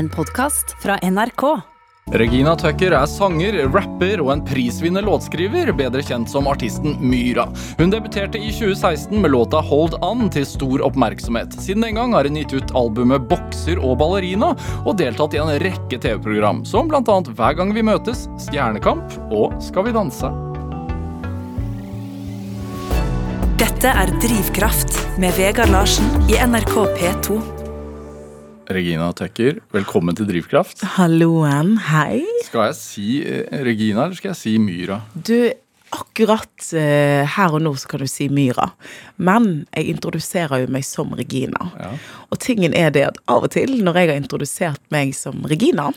En podkast fra NRK. Regina Tucker er sanger, rapper og en prisvinner låtskriver, bedre kjent som artisten Myra. Hun debuterte i 2016 med låta Hold On' til stor oppmerksomhet. Siden den gang har hun gitt ut albumet Bokser og ballerina, og deltatt i en rekke TV-program, som bl.a. Hver gang vi møtes, Stjernekamp og Skal vi danse. Dette er Drivkraft med Vegard Larsen i NRK P2. Regina Tucker, velkommen til Drivkraft. Halloen, hei. Skal jeg si eh, Regina, eller skal jeg si Myra? Du, akkurat eh, her og nå så kan du si Myra. Men jeg introduserer jo meg som Regina. Ja. Og tingen er det at av og til, når jeg har introdusert meg som Regina,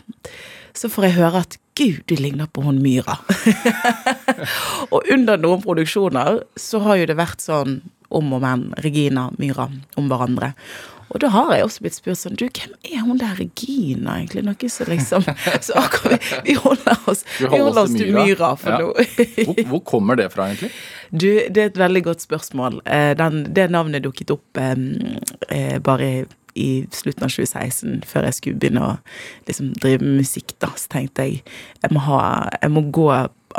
så får jeg høre at Gud, du ligner på hun Myra. og under noen produksjoner så har jo det vært sånn om og men, Regina, Myra, om hverandre. Og da har jeg også blitt spurt sånn Du, hvem er hun der Regina, egentlig? Noe så liksom Så akkurat vi, holder oss, Vi vi holder oss til Myra for Ja. nå. Hvor, hvor kommer det fra, egentlig? Du, det er et veldig godt spørsmål. Eh, Den, det navnet dukket opp eh, eh, bare i slutten av 2016, før jeg skulle begynne å liksom, drive med musikk. da, Så tenkte jeg jeg må, ha, jeg må gå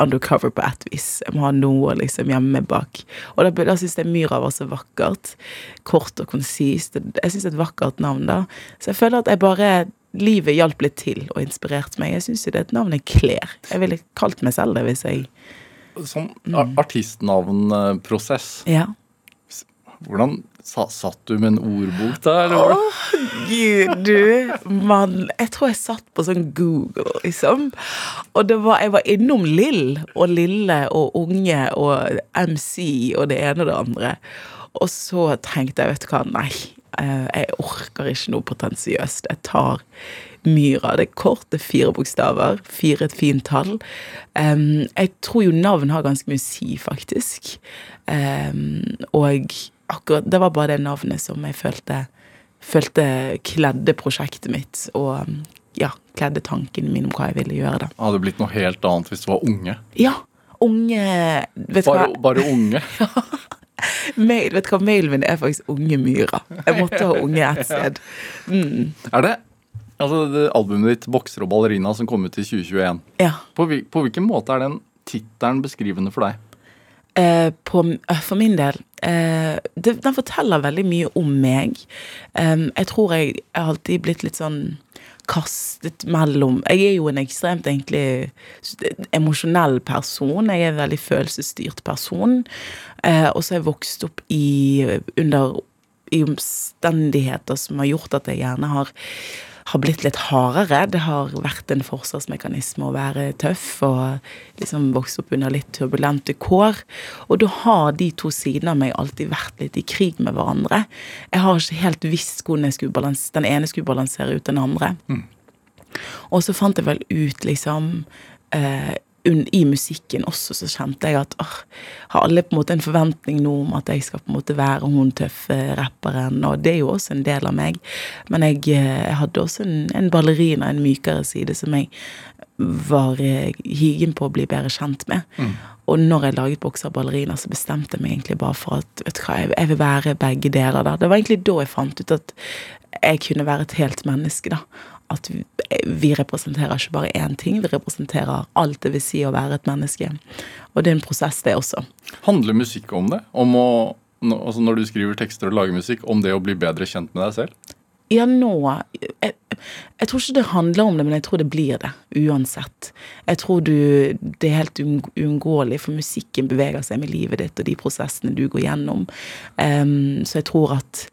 undercover på et vis. Jeg må ha noe liksom hjemme bak. Og da, da syns jeg Myra var så vakkert. Kort og konsist. Jeg syns det er et vakkert navn, da. Så jeg føler at jeg bare Livet hjalp litt til og inspirerte meg. Jeg syns det er et navn jeg kler. Jeg ville kalt meg selv det hvis jeg Sånn Mm. artistnavnprosess. Ja. Hvordan satt du med en ordbok der? Eller? Oh, Gud, du, mann. Jeg tror jeg satt på sånn Google, liksom. Og var, jeg var innom Lill og Lille og Unge og MC og det ene og det andre. Og så tenkte jeg, vet du hva, nei. eh, Jeg orker ikke noe potensiøst. Jeg tar Myra. Det er kort, det er fire bokstaver. Fire et fint tall. Jeg tror jo navn har ganske mye å si, faktisk. Og akkurat Det var bare det navnet som jeg følte følte kledde prosjektet mitt, og ja, kledde tankene mine om hva jeg ville gjøre. da. Hadde det blitt noe helt annet hvis du var unge? Ja, unge Vet Bare, hva? bare unge? Mail, vet du hva? Mailen min er faktisk Unge Myra. Jeg måtte ha unge et sted. Mm, Er det altså det albumet ditt 'Bokser og ballerina' som kom ut i 2021? ja. På, på hvilken måte er den tittelen beskrivende for deg? Eh, på, eh, for min del eh, det, Den forteller veldig mye om meg. Um, jeg tror jeg er alltid blitt litt sånn kastet mellom Jeg er jo en ekstremt egentlig emosjonell person. Jeg er en veldig følelsesstyrt person. Eh, og så har jeg vokst opp i under i omstendigheter som har gjort at jeg gjerne har har blitt litt hardere. Det har vært en forsvarsmekanisme å være tøff og liksom vokse opp under litt turbulente kår. Og da har de to sidene av meg alltid vært litt i krig med hverandre. Jeg har ikke helt visst hvordan den ene skulle balansere ut den andre. Og så fant jeg vel ut, liksom eh, I musikken også så kjente jeg at åh, har alle på en måte en forventning nå om at jeg skal på en måte være hun tøffe rapperen, og det er jo også en del av meg. Men jeg, eh, jeg hadde også en, en ballerina, en mykere side, som jeg var eh, higen på å bli bedre kjent med. Og når jeg laget Bokser og ballerina, så bestemte jeg meg egentlig bare for at vet du hva, jeg, jeg vil være begge deler. der. Det var egentlig da jeg fant ut at jeg kunne være et helt menneske. da. At vi, vi representerer ikke bare én ting, vi representerer alt det vil si å være et menneske. Og det er en prosess, det også. Handler musikk om det? Om å, altså når du skriver tekster og lager musikk, om det å bli bedre kjent med deg selv? Ja, nå jeg, jeg tror ikke det handler om det, men jeg tror det blir det. Uansett. Jeg tror du Det er helt uunng- uunngåelig, for musikken beveger seg med livet ditt og de prosessene du går gjennom. Um, så jeg tror at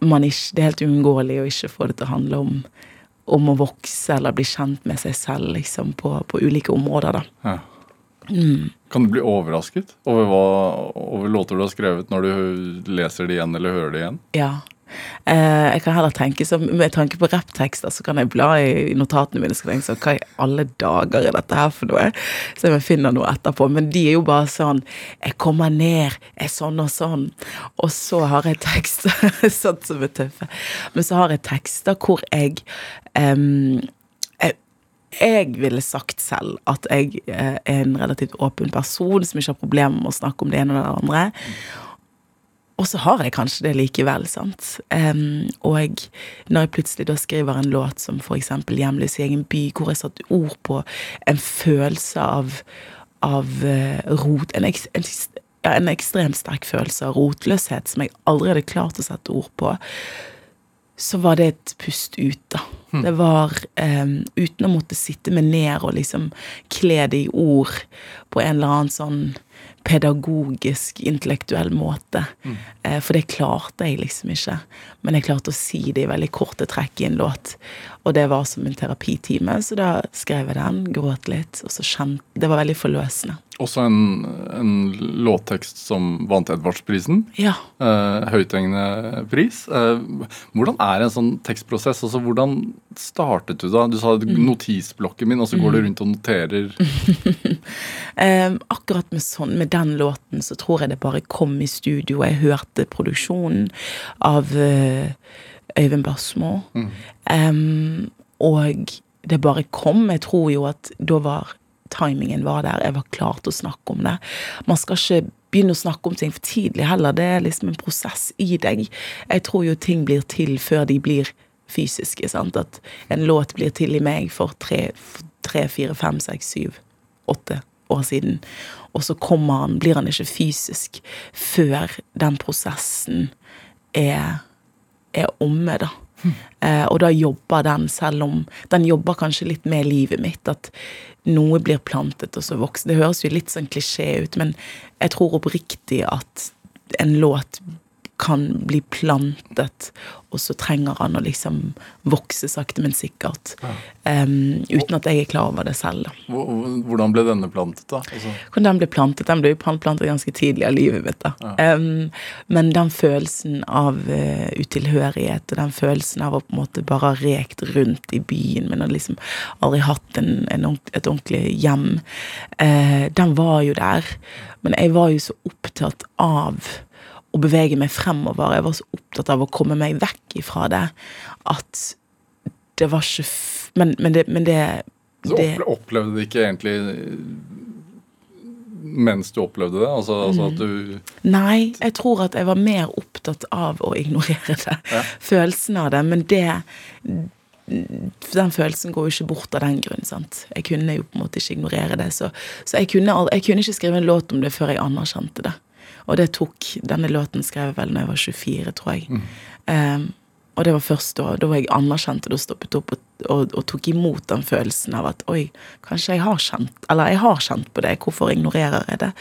man ikke Det er helt uunngåelig å ikke få det til å handle om om å vokse eller bli kjent med seg selv liksom, på, på ulike områder. da. Ja. Kan du bli overrasket over, hva, over låter du har skrevet når du leser det igjen eller hører det igjen? Ja. Eh, jeg kan heller tenke som, Med tanke på rapptekster så kan jeg bla i notatene mine og tenke sånn Hva i alle dager er dette her for noe? Så jeg finner noe etterpå. Men de er jo bare sånn Jeg kommer ned, jeg er sånn og sånn. Og så har jeg tekster sånn som er tøffe. Men så har jeg tekster hvor jeg um, jeg, ville sagt selv at jeg eh, er en relativt åpen person som ikke har problemer med å snakke om det ene og det andre. Og så har jeg kanskje det likevel, sant. Um, og når jeg plutselig da skriver en låt som for eksempel 'Hjemløs i egen by', hvor jeg satte ord på en følelse av, av uh, rot en, en, ja, en ekstremt sterk følelse av rotløshet som jeg aldri hadde klart å sette ord på, så var det et pust ut, da. Det var um, uten å måtte sitte meg ned og liksom kle det i ord på en eller annen sånn pedagogisk, intellektuell måte. Mm. for det klarte jeg liksom ikke. Men jeg klarte å si det i veldig korte trekk i en låt. Og det var som en terapitime, så da skrev jeg den, gråt litt, og så kjente Det var veldig forløsende. Også en, en låttekst som vant Edvardsprisen. Ja. Eh, høythengende pris. Eh, hvordan er en sånn tekstprosess? Altså, hvordan startet du da? Du sa notisblokken min, og så går du rundt og noterer. eh, akkurat med, sånn, med den låten så tror jeg det bare kom i studio. Jeg hørte produksjonen av eh, Øyvind Basmo. Um, og det bare kom. Jeg tror jo at da var timingen var der. Jeg var klar til å snakke om det. Man skal ikke begynne å snakke om ting for tidlig heller. Det er liksom en prosess i deg. Jeg tror jo ting blir til før de blir fysiske. sant? At en låt blir til i meg for tre, tre fire, fem, seks, syv, åtte år siden. Og så kommer han, blir han ikke fysisk før den prosessen er, er omme, da. Eh, og da jobber den, selv om Den jobber kanskje litt med livet mitt. At noe blir plantet og så vokser. Det høres jo litt sånn klisjé ut, men jeg tror oppriktig at en låt kan bli plantet, og så trenger han å liksom vokse sakte, men sikkert. Em, uten at jeg er klar over det selv. da. Hvordan ble denne plantet, da? Altså, den ble plantet, den ble plantet ganske tidlig av livet mitt. da. Em, men den følelsen av uh, utilhørighet, og den følelsen av å på en måte bare ha rekt rundt i byen, men har liksom aldri hatt en, en, et ordentlig hjem, uh, den var jo der. Men jeg var jo så opptatt av å bevege meg fremover. Jeg var så opptatt av å komme meg vekk ifra det at det var ikke Men, men det, men det, det Så opplevde du ikke egentlig mens du opplevde det? Altså, altså at du Nei, jeg tror at jeg var mer opptatt av å ignorere det. Følelsen av det. Men det Den følelsen går jo ikke bort av den grunn. sant? Jeg kunne jo på en måte ikke ignorere det. Så, så jeg, kunne, jeg kunne ikke skrive en låt om det før jeg anerkjente det. Og det tok Denne låten skrev jeg vel da jeg var 24, tror jeg. Ehm, og det var først da, da var jeg anerkjent, og da stoppet opp og, og, og tok imot den følelsen av at oi, kanskje jeg har kjent Eller jeg har kjent på det, hvorfor ignorerer jeg det?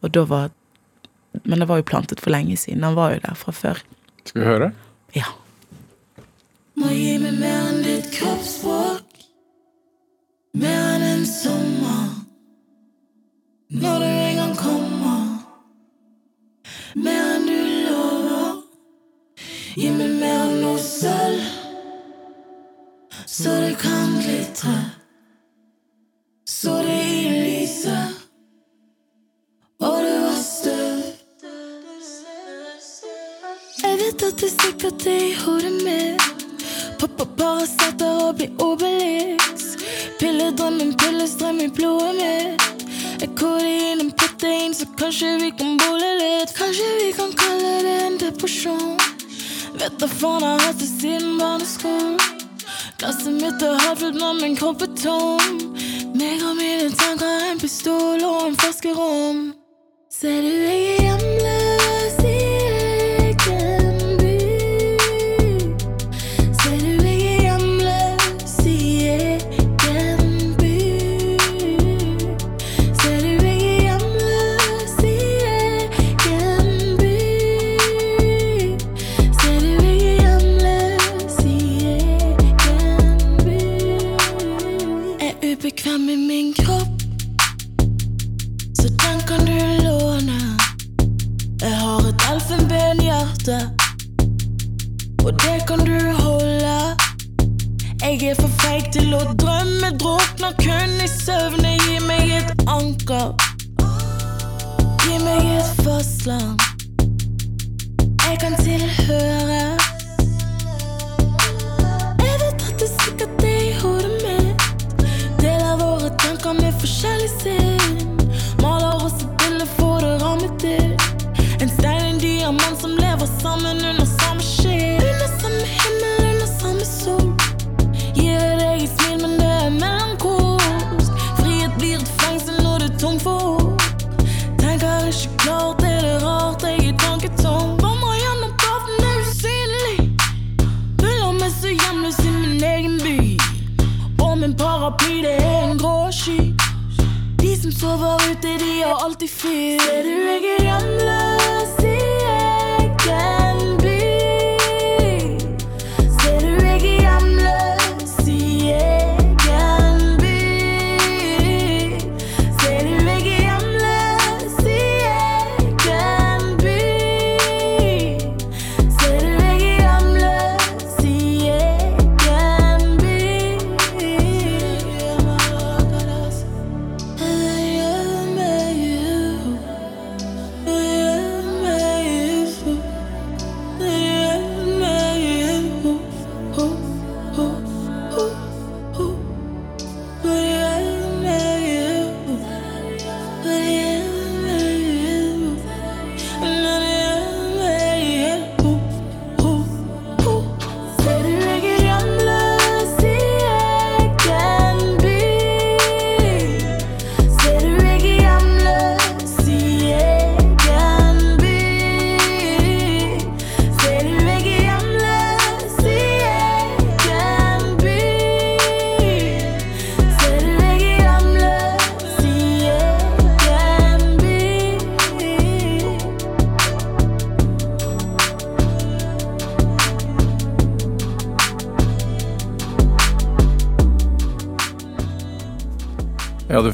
Og da var Men det var jo plantet for lenge siden. Han var jo der fra før. Skal vi høre? Ja. Må gi meg mer enn ditt kroppsspråk. Mer enn en sommer. Når du en gang kommer. Mer enn du lover. Gi meg mer enn noe sølv. Så det kan glitre. Så det lyser. Og det var støv. Jeg vet at det sikkert er i hodet mitt. Popper Paracet og blir Obelix. Pilledrømmen, pillestrøm i blodet mitt. Jeg kodein en protein, så kanskje vi kan bole litt. Kanskje vi kan kalle det en depresjon. Vet da faen, jeg har hatt det siden barneskolen. Glasset mitt er halvfullt, men min kropp er tom. Meg og mine tanker, en pistol og en flaske rom. Ser du jeg er hjemløs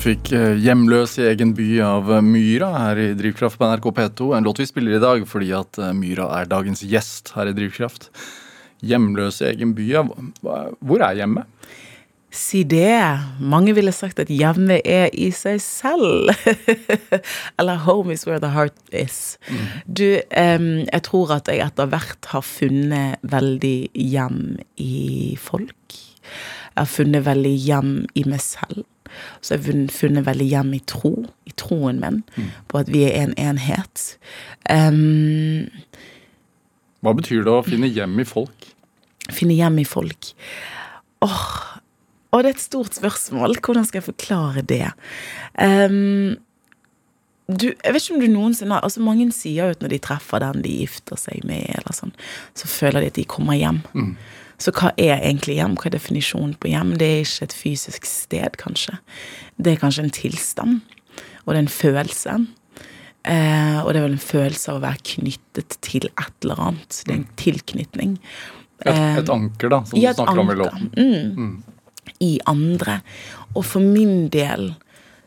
fikk eh, 'Hjemløs i egen by' av eh, Myra her i Drivkraft på NRK P2. En låt vi spiller i dag fordi at eh, Myra er dagens gjest her i Drivkraft. 'Hjemløs i egen by'. Hvor er hjemmet? Si det. Mange ville sagt at hjemmet er i seg selv. Eller 'home is where the heart is'. Du, um, jeg tror at jeg etter hvert har funnet veldig hjem i folk. Jeg har funnet veldig hjem i meg selv. Så jeg har funnet- veldig hjem i tro, i troen min, på at vi er en enhet. Um, Hva betyr det å finne hjem i folk? finne hjem i folk. Åh, og det er et stort spørsmål. Hvordan skal jeg forklare det? Um, du, jeg vet ikke om du noensinne altså Mange sier jo at når de treffer den de gifter seg med, eller sånn, så føler de at de kommer hjem. Så hva er egentlig hjem? Hva er definisjonen på hjem? Det er ikke et fysisk sted, kanskje. Det er kanskje en tilstand, og det er en følelse. Eh, og det er vel en følelse av å være knyttet til et eller annet. Det er en tilknytning. Et, et anker, da, som Ja, du snakker om i låten. i andre. Og for min del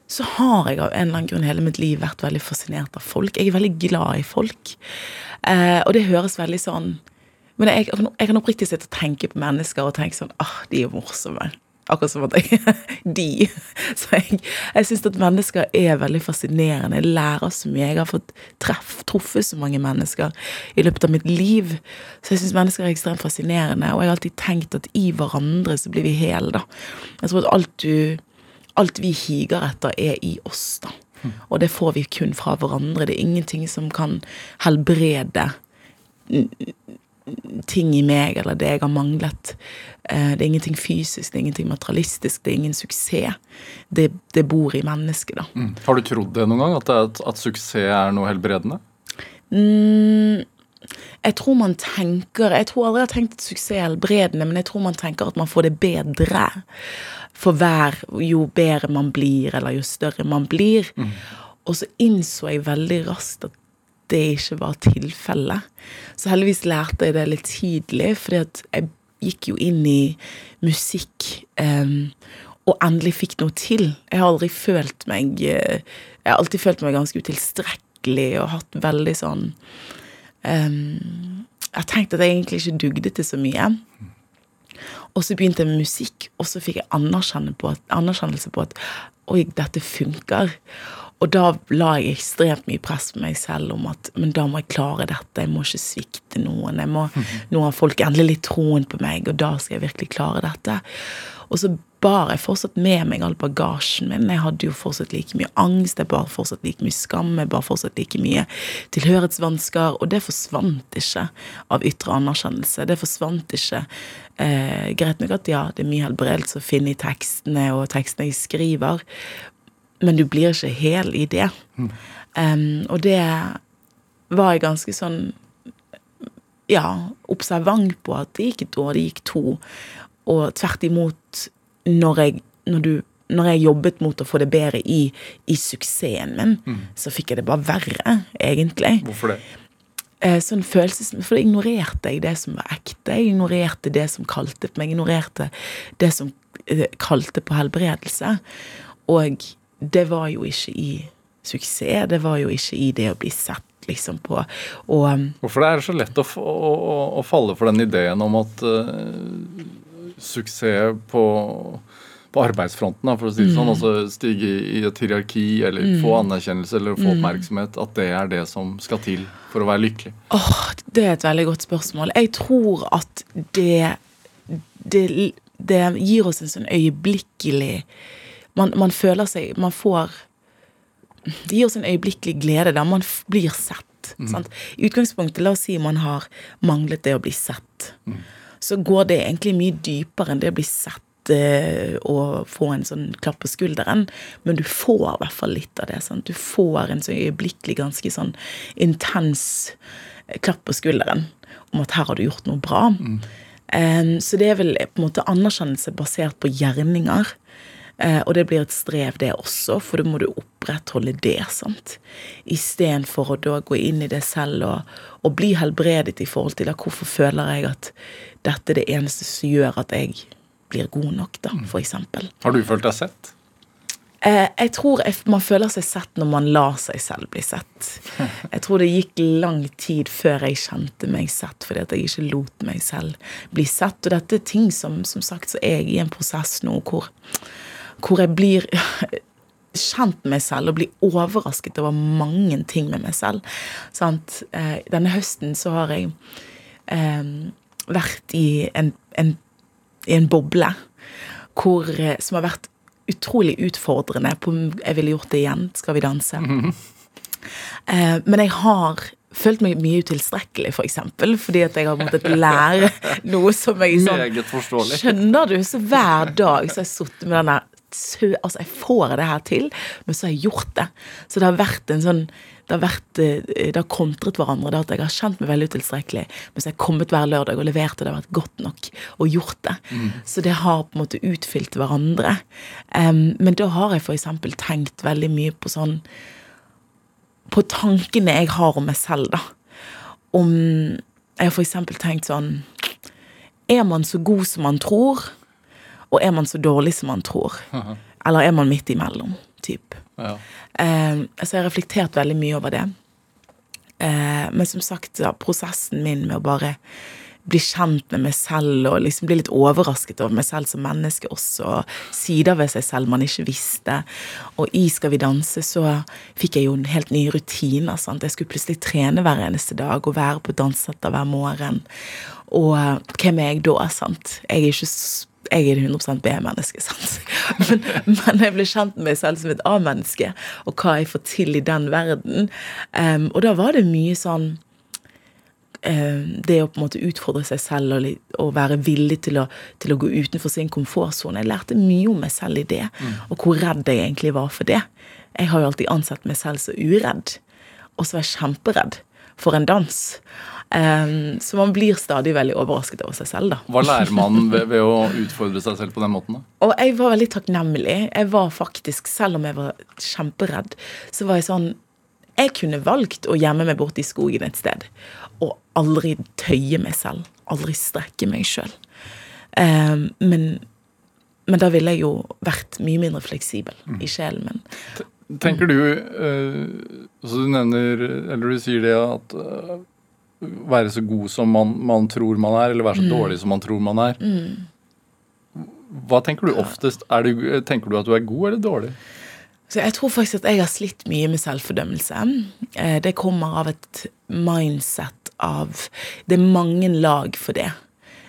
så har jeg av en eller annen grunn hele mitt liv vært veldig fascinert av folk. Jeg er veldig glad i folk. Eh, og det høres veldig sånn Men jeg, jeg kan oppriktig sitte og tenke på mennesker og tenke sånn ah, de er morsomme. Akkurat som at jeg De. Så jeg, jeg syns at mennesker er veldig fascinerende. Jeg lærer så mye. Jeg har fått treff, truffet så mange mennesker i løpet av mitt liv. Så jeg syns mennesker er ekstremt fascinerende. Og jeg har alltid tenkt at i hverandre så blir vi hele, da. Jeg tror at alt du Alt vi higer etter, er i oss, da. Og det får vi kun fra hverandre. Det er ingenting som kan helbrede ting i meg, eller det jeg har manglet. Eh, Det er ingenting fysisk, det er ingenting materialistisk, det er ingen suksess. Det, det bor i mennesket, da. Mm. Har du trodd det noen gang? At, at, at suksess er noe helbredende? Mm, jeg tror man tenker Jeg tror aldri jeg har tenkt at suksess er helbredende, men jeg tror man tenker at man får det bedre for hver Jo bedre man blir, eller jo større man blir. Og så innså jeg veldig raskt at det ikke var tilfellet. Så heldigvis lærte jeg det litt tidlig, fordi at jeg gikk jo inn i musikk um, og endelig fikk noe til. Jeg har aldri følt meg eh, Jeg har alltid følt meg ganske utilstrekkelig og hatt veldig sånn um, Jeg har tenkt at jeg egentlig ikke dugde til så mye. Og så begynte jeg med musikk, og så fikk jeg anerkjennelse på at, anerkjennelse på at oi, dette funker. Og da la jeg ekstremt mye press på meg selv om at men da må jeg klare dette, jeg må ikke svikte noen. jeg må, Nå har folk endelig litt troen på meg, og da skal jeg virkelig klare dette. Og så bar jeg fortsatt med meg all bagasjen min. Jeg hadde jo fortsatt like mye angst, jeg bar fortsatt like mye skam, jeg bar fortsatt like mye tilhørighetsvansker, og det forsvant ikke av ytre anerkjennelse. Det forsvant ikke. Eh, greit nok at ja, det er mye helbredelse å finne i tekstene og tekstene jeg skriver, men du blir ikke hel i det. Em, og det var jeg ganske sånn ja, observant på at det gikk et år, det gikk to. Og tvert imot, når jeg når du når jeg jobbet mot å få det bedre i, i suksessen min, Mm. så fikk jeg det bare verre, egentlig. Hvorfor det? Eh, sånn følelses... For da ignorerte jeg det som var ekte. Jeg ignorerte det som kalte på meg. Jeg ignorerte det som eh, kalte på helbredelse. Og det var jo ikke i suksess. Det var jo ikke i det å bli sett, liksom, på. Og um, Hvorfor det er så lett å, å, å, falle for den ideen om at uh, suksess på, på arbeidsfronten, for å si det sånn, altså stige i et hierarki eller få anerkjennelse eller få oppmerksomhet, at det er det som skal til for å være lykkelig? Åh, det er et veldig godt spørsmål. Jeg tror at det Det, det gir oss en sånn øyeblikkelig man, man føler seg Man får Det gir oss en øyeblikkelig glede der man blir sett. Sant? I utgangspunktet, la oss si man har manglet det å bli sett. Så går det egentlig mye dypere enn det å bli sett eh, og få en sånn klapp på skulderen, men du får i hvert fall litt av det. Sant? Du får en sånn øyeblikkelig, ganske sånn intens eh, klapp på skulderen om at her har du gjort noe bra. Eh, så det er vel på en måte anerkjennelse basert på gjerninger. Eh, og det blir et strev, det også, for da må du opprettholde det. sant? Istedenfor å da gå inn i det selv og, og bli helbredet i forhold til da, hvorfor føler jeg at dette er det eneste som gjør at jeg blir god nok, da, for eksempel. Har du følt deg sett? Eh, jeg tror man føler seg sett når man lar seg selv bli sett. Jeg tror det gikk lang tid før jeg kjente meg sett, fordi at jeg ikke lot meg selv bli sett. Og dette er ting som som sagt så er jeg i en prosess nå hvor, hvor jeg blir kjent med meg selv og blir overrasket over mange ting med meg selv. Sant? Eh, denne høsten så har jeg eh, vært i en, en, i en boble hvor, eh, som har vært utrolig utfordrende på om jeg ville gjort det igjen. Skal vi danse? Eh, men jeg har følt meg mye utilstrekkelig, for eksempel, fordi at jeg har måttet lære noe som jeg sånn Skjønner du? Så hver dag så har jeg sittet med den der sø- Altså, jeg får det her til, men så har jeg gjort det. Så det har vært en sånn det har, vært, eh, det har kontret hverandre. Det at jeg har kjent meg veldig utilstrekkelig, men så har jeg kommet hver lørdag og levert, og det har vært godt nok og gjort det. Så det har på en måte utfylt hverandre. Um, men da har jeg eksempel tenkt veldig mye på sånn På tankene jeg har om meg selv, da. Om Jeg har eksempel tenkt sånn Er man så god som man tror? Og er man så dårlig som man tror? Eller er man midt imellom? Typ. Ja. Eh, så jeg har reflektert veldig mye over det. Eh, men som sagt, ja, prosessen min med å bare bli kjent med meg selv og liksom bli litt overrasket over meg selv som menneske også, og sider ved seg selv man ikke visste. Og i Skal vi danse så fikk jeg jo en helt ny rutiner. sant? Jeg skulle plutselig trene hver eneste dag og være på dansesetter hver morgen. Og eh, hvem er jeg da, sant? Jeg er ikke jeg er et 100 B-menneske, sant. Men, men jeg ble kjent med meg selv som et A-menneske, og hva jeg får til i den verden. Um, og da var det mye sånn eh, det å på en måte utfordre seg selv og, og være villig til å, til å gå utenfor sin komfortsone. Jeg lærte mye om meg selv i det, og hvor redd jeg egentlig var for det. Jeg har jo alltid ansett meg selv så uredd, og så var jeg kjemperedd for en dans. Um, så man blir stadig veldig overrasket over seg selv, da. Hva lærer man ved, ved å utfordre seg selv på den måten? da? Og jeg var veldig takknemlig. Jeg var faktisk, Selv om jeg var kjemperedd, så var jeg sånn Jeg kunne valgt å gjemme meg borte i skogen et sted og aldri tøye meg selv. Aldri strekke meg sjøl. men, men da ville jeg jo vært mye mindre fleksibel i sjelen min. Tenker du eh, altså Du nevner, eller du sier det at eh, være så god som man, man tror man er, eller være så dårlig som man tror man er. Hva tenker du oftest? Du, tenker du at du er god eller dårlig? Så jeg tror faktisk at jeg har slitt mye med selvfordømmelse. Eh, Det kommer av et mindset av Det er mange lag for det.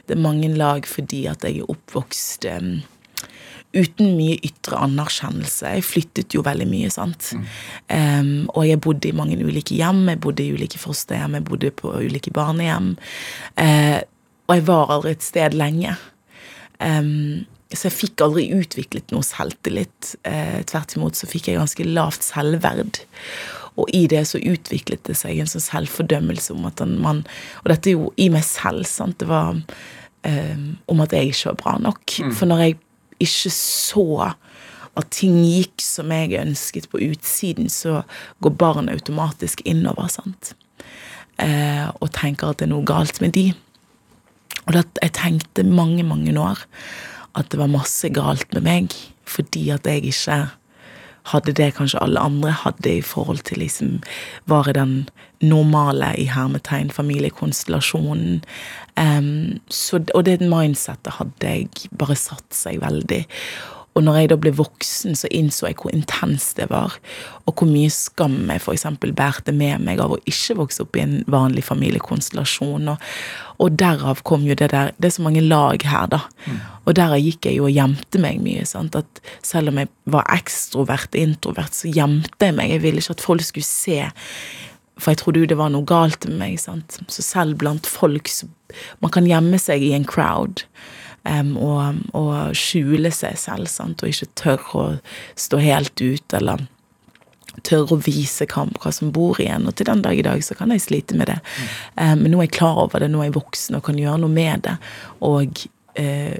Det er mange lag fordi at jeg er oppvokst eh, uten mye ytre anerkjennelse. Jeg flyttet jo veldig mye, sant. Em, og jeg bodde i mange ulike hjem. Jeg bodde i ulike fosterhjem, jeg bodde på ulike barnehjem. Uh, og jeg var aldri et sted lenge. Um, så jeg fikk aldri utviklet noe selvtillit. Eh, tvert imot så fikk jeg ganske lavt selvverd. Og i det så utviklet det seg en sånn selvfordømmelse om at man Og dette er jo i meg selv, sant. Det var eh, om at jeg ikke var bra nok. For når jeg ikke så at ting gikk som jeg ønsket på utsiden, så går barn automatisk innover, sant. Eh, og tenker at det er noe galt med de. Og det, jeg tenkte mange, mange år at det var masse galt med meg, fordi at jeg ikke hadde det kanskje alle andre hadde i forhold til liksom Var i den normale i hermetegn familiekonstellasjonen. Um, så, og det mindsettet hadde jeg bare satt seg veldig. Og når jeg da ble voksen, så innså jeg hvor intenst det var, og hvor mye skam jeg f.eks. bærte med meg av å ikke vokse opp i en vanlig familiekonstellasjon. Og, og, derav kom jo det der Det er så mange lag her, da. Mm. Og derav gikk jeg jo og gjemte meg mye. sant, at Selv om jeg var ekstrovert og introvert, så gjemte jeg meg. Jeg ville ikke at folk skulle se. For jeg trodde jo det var noe galt med meg. sant, Så selv blant folk Man kan gjemme seg i en crowd um, og, og, skjule seg selv, sant, og ikke tørre å stå helt ut, eller tørre å vise hva, som bor igjen. Og til den dag i dag så kan jeg slite med det. Mm. Um, men nå er jeg klar over det, nå er jeg voksen og kan gjøre noe med det. Og uh,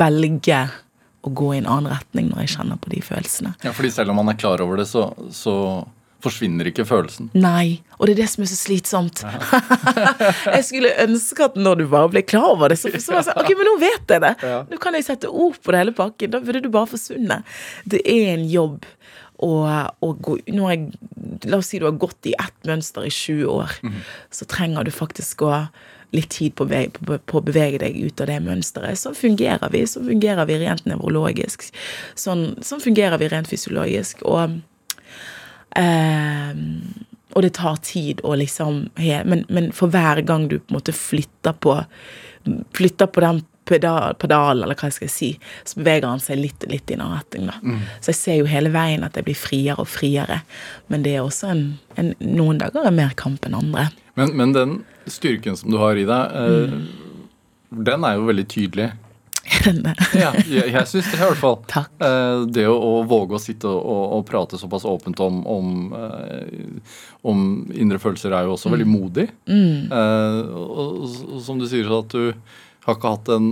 velge å gå i en annen retning når jeg kjenner på de følelsene. Ja, fordi selv om man er klar over det, så, så forsvinner ikke følelsen. Nei, og det er det som er så slitsomt. jeg skulle ønske at når du bare ble klar over det, så, så var det sånn Ok, men nå vet jeg det! Nå kan jeg sette ord på det hele pakken. Da burde du bare forsvunne. Det er en jobb å, gå jeg, La oss si du har gått i ett mønster i 20 år. Mm. Så trenger du faktisk å litt tid på, på, på, å bevege deg ut av det mønsteret. Sånn fungerer vi. Sånn fungerer vi rent nevrologisk. Sånn, sånn fungerer vi rent fysiologisk. Og Um, og det tar tid å liksom men, men, for hver gang du på en måte flytter på Flytter på den pedal, pedalen, eller hva jeg skal si, så beveger han seg litt litt i den retning. da. Mm. Så jeg ser jo hele veien at jeg blir friere og friere. Men det er også en, en noen dager er mer kamp enn andre. Men, men den styrken som du har i deg, eh, mm. den er jo veldig tydelig ja, jeg, jeg syns det, i hvert fall. Takk. Eh, det å, å, våge å sitte og, og, og, prate såpass åpent om, om, eh, om, indre følelser er jo også mm. veldig modig. Mm. Eh, og, og, som du sier, så at du har ikke hatt den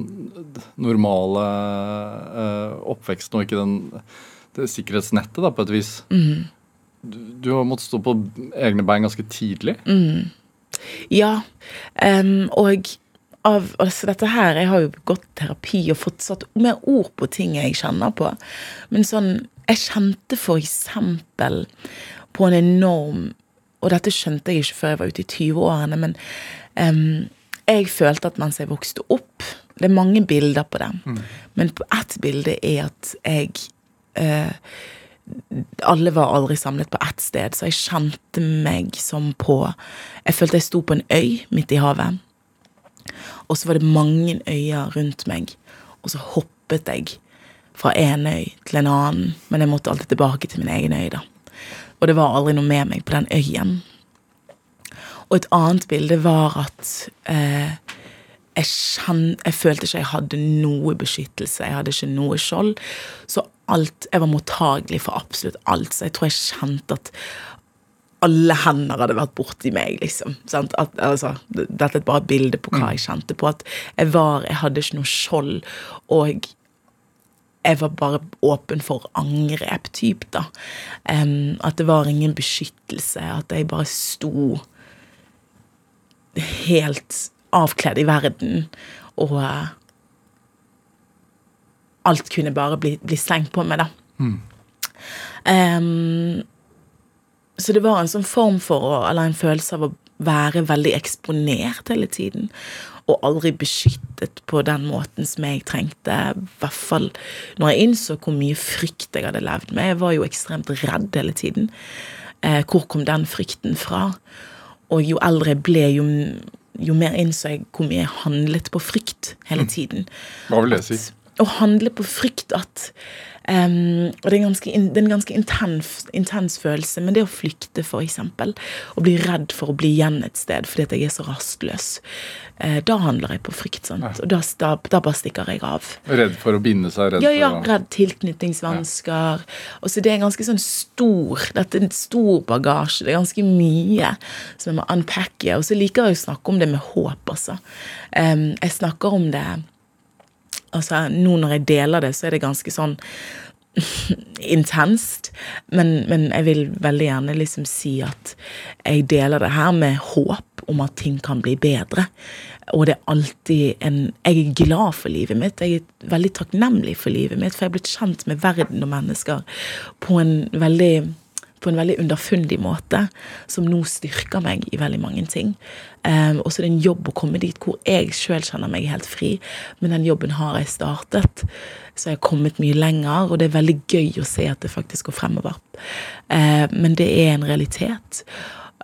normale oppveksten og ikke den, det sikkerhetsnettet, da, på et vis. Mm. Du, du, har måttet stå på egne bein ganske tidlig. Mm. Ja, um, og av altså dette her Jeg har jo gått terapi og fått satt mer ord på ting jeg kjenner på. Men sånn Jeg kjente for eksempel på en enorm Og dette skjønte jeg ikke før jeg var ute i 20-årene, men um, jeg følte at mens jeg vokste opp Det er mange bilder på det, mm. men på ett bilde er at jeg uh, alle var aldri samlet på ett sted, så jeg kjente meg som på Jeg følte jeg sto på en øy midt i havet. Og så var det mange øyer rundt meg, og så hoppet jeg fra en øy til en annen, men jeg måtte alltid tilbake til min egen øy, da. Og det var aldri noe med meg på den øyen. Og et annet bilde var at eh, jeg, kjenn, jeg, følte ikke jeg hadde noe beskyttelse. Jeg hadde ikke noe skjold. Så alt, jeg var mottagelig for absolutt alt. Så jeg tror jeg kjente at alle hender hadde vært borti meg, liksom. At, altså, dette er bare et bilde på hva mm. jeg kjente på. At jeg var Jeg hadde ikke noe skjold, og jeg var bare åpen for angrep, typ, da. Um, at det var ingen beskyttelse. At jeg bare sto helt avkledd i verden, og uh, alt kunne bare bli, bli slengt på meg, da. Mm. Um, så det var en sånn form for, eller en følelse av å være veldig eksponert hele tiden. Og aldri beskyttet på den måten som jeg trengte. I hvert fall når jeg innså hvor mye frykt jeg hadde levd med. Jeg var jo ekstremt redd hele tiden. Eh, hvor kom den frykten fra? Og jo eldre jeg ble, jo, jo mer innså jeg hvor mye jeg handlet på frykt hele mm. tiden. Hva vil det si? At, å handle på frykt at Um, og det er, ganske, det er en ganske intens, intens, følelse. Men det å flykte, eksempel, og bli redd for å bli igjen et sted fordi at jeg er så rastløs, uh, da handler jeg på frykt. Ja. Og da, da, da, bare stikker jeg av. Redd for å binde seg? Redd ja, ja. Redd tilknytningsvansker. Ja. Og så det er ganske sånn stor Dette er en stor bagasje. Det er ganske mye som jeg må unpacke. Og så liker jeg å snakke om det med håp, altså. Um, jeg snakker om det Altså, nå når jeg deler det, så er det ganske sånn intenst. Men, men jeg vil veldig gjerne liksom si at jeg deler det her med håp om at ting kan bli bedre. Og det er alltid en Jeg er glad for livet mitt. Jeg er veldig takknemlig for livet mitt, for jeg er blitt kjent med verden og mennesker på en veldig på en veldig underfundig måte, som nå styrker meg i veldig mange ting. Um, og så er det en jobb å komme dit hvor jeg sjøl kjenner meg helt fri, men den jobben har jeg startet. Så jeg har kommet mye lenger, og det er veldig gøy å se at det faktisk går fremover. Uh, men det er en realitet.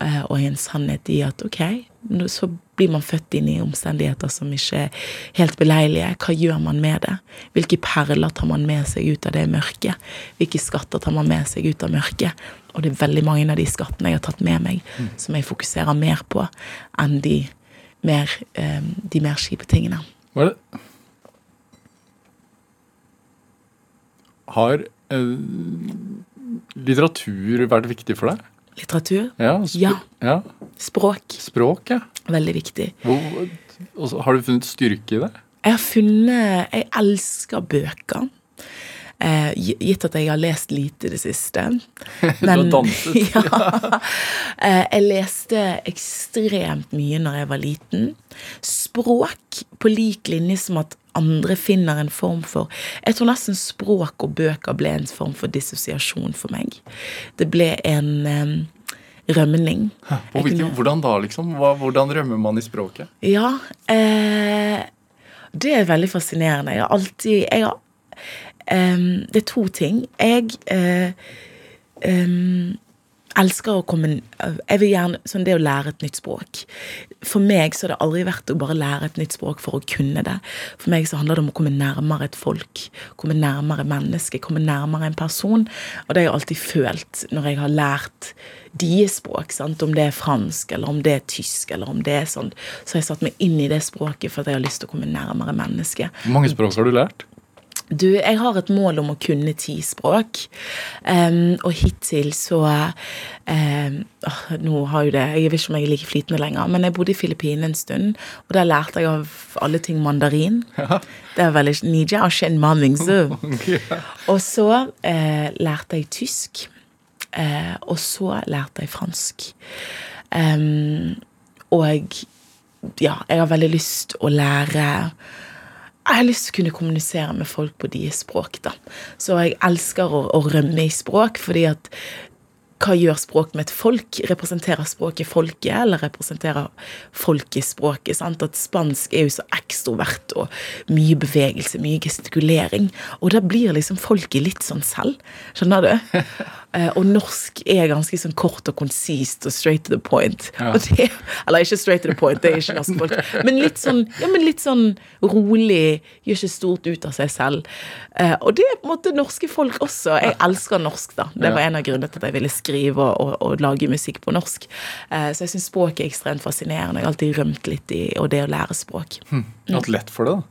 Uh, og en sannhet i at ok, så blir man født inn i omstendigheter som ikke er helt beleilige. Hva gjør man med det? Hvilke perler tar man med seg ut av det mørket? Hvilke skatter tar man med seg ut av mørket? Og det er veldig mange av de skattene jeg har tatt med meg, mm. som jeg fokuserer mer på enn de mer, um, de mer kjipe tingene. Hva er det? Har eh, litteratur vært viktig for deg? Litteratur? Ja. Ja. ja. Språk. Språk, ja. Veldig viktig. Hvor, har du funnet styrke i det? Jeg har funnet Jeg elsker bøker. Eh, gitt at jeg har lest lite i det siste. Men, du har danset? ja. Eh, jeg leste ekstremt mye når jeg var liten. Språk på lik linje som at andre finner en form for Jeg tror nesten språk og bøker ble en form for dissosiasjon for meg. Det ble en eh, rømning. Hvilken, hvordan da, liksom? Hva, hvordan rømmer man i språket? Ja, eh, det er veldig fascinerende. Jeg har alltid jeg har, um, Det er to ting. Jeg uh, um, elsker å komme Jeg vil gjerne sånn det å lære et nytt språk. For meg så har det aldri vært å bare lære et nytt språk for å kunne det. For meg så handler det om å komme nærmere et folk, komme nærmere mennesket, komme nærmere en person. Og det har jeg alltid følt når jeg har lært deres språk, sant? om det er fransk, eller om det er tysk, eller om det er sånn, så har jeg satt meg inn i det språket for at jeg har lyst til å komme nærmere mennesket. Hvor mange språk har du lært? Du, jeg har et mål om å kunne ti språk. Um, og hittil så um, oh, Nå har jo det Jeg vet ikke om jeg er like flytende lenger, men jeg bodde i Filippinene en stund, og der lærte jeg av alle ting mandarin. Ja. Det er veldig Nija Og så uh, lærte jeg tysk. Uh, og så lærte jeg fransk. Um, og ja, jeg har veldig lyst å lære jeg har lyst til å kunne kommunisere med folk på deres språk. da. Så jeg elsker å, å rømme i språk, fordi at hva gjør språk med et folk? Representerer språket folket, eller representerer folket språket? sant? At spansk er jo så ekstrovert og mye bevegelse, mye gestikulering. Og da blir liksom folket litt sånn selv. Skjønner du? Eh, og norsk er ganske sånn kort og konsist og straight to the point. Ja. Det, eller ikke straight to the point, det er ikke norske folk. Men litt sånn, ja, men litt sånn rolig, gjør ikke stort ut av seg selv. Uh, og det er på en måte norske folk også. Jeg elsker norsk, da. Det var en av grunnene til at jeg ville skrive og, og, og lage musikk på norsk. Uh, så jeg syns språk er ekstremt fascinerende. Jeg har alltid rømt litt i og det å lære språk. Hm. Hatt lett for det, da?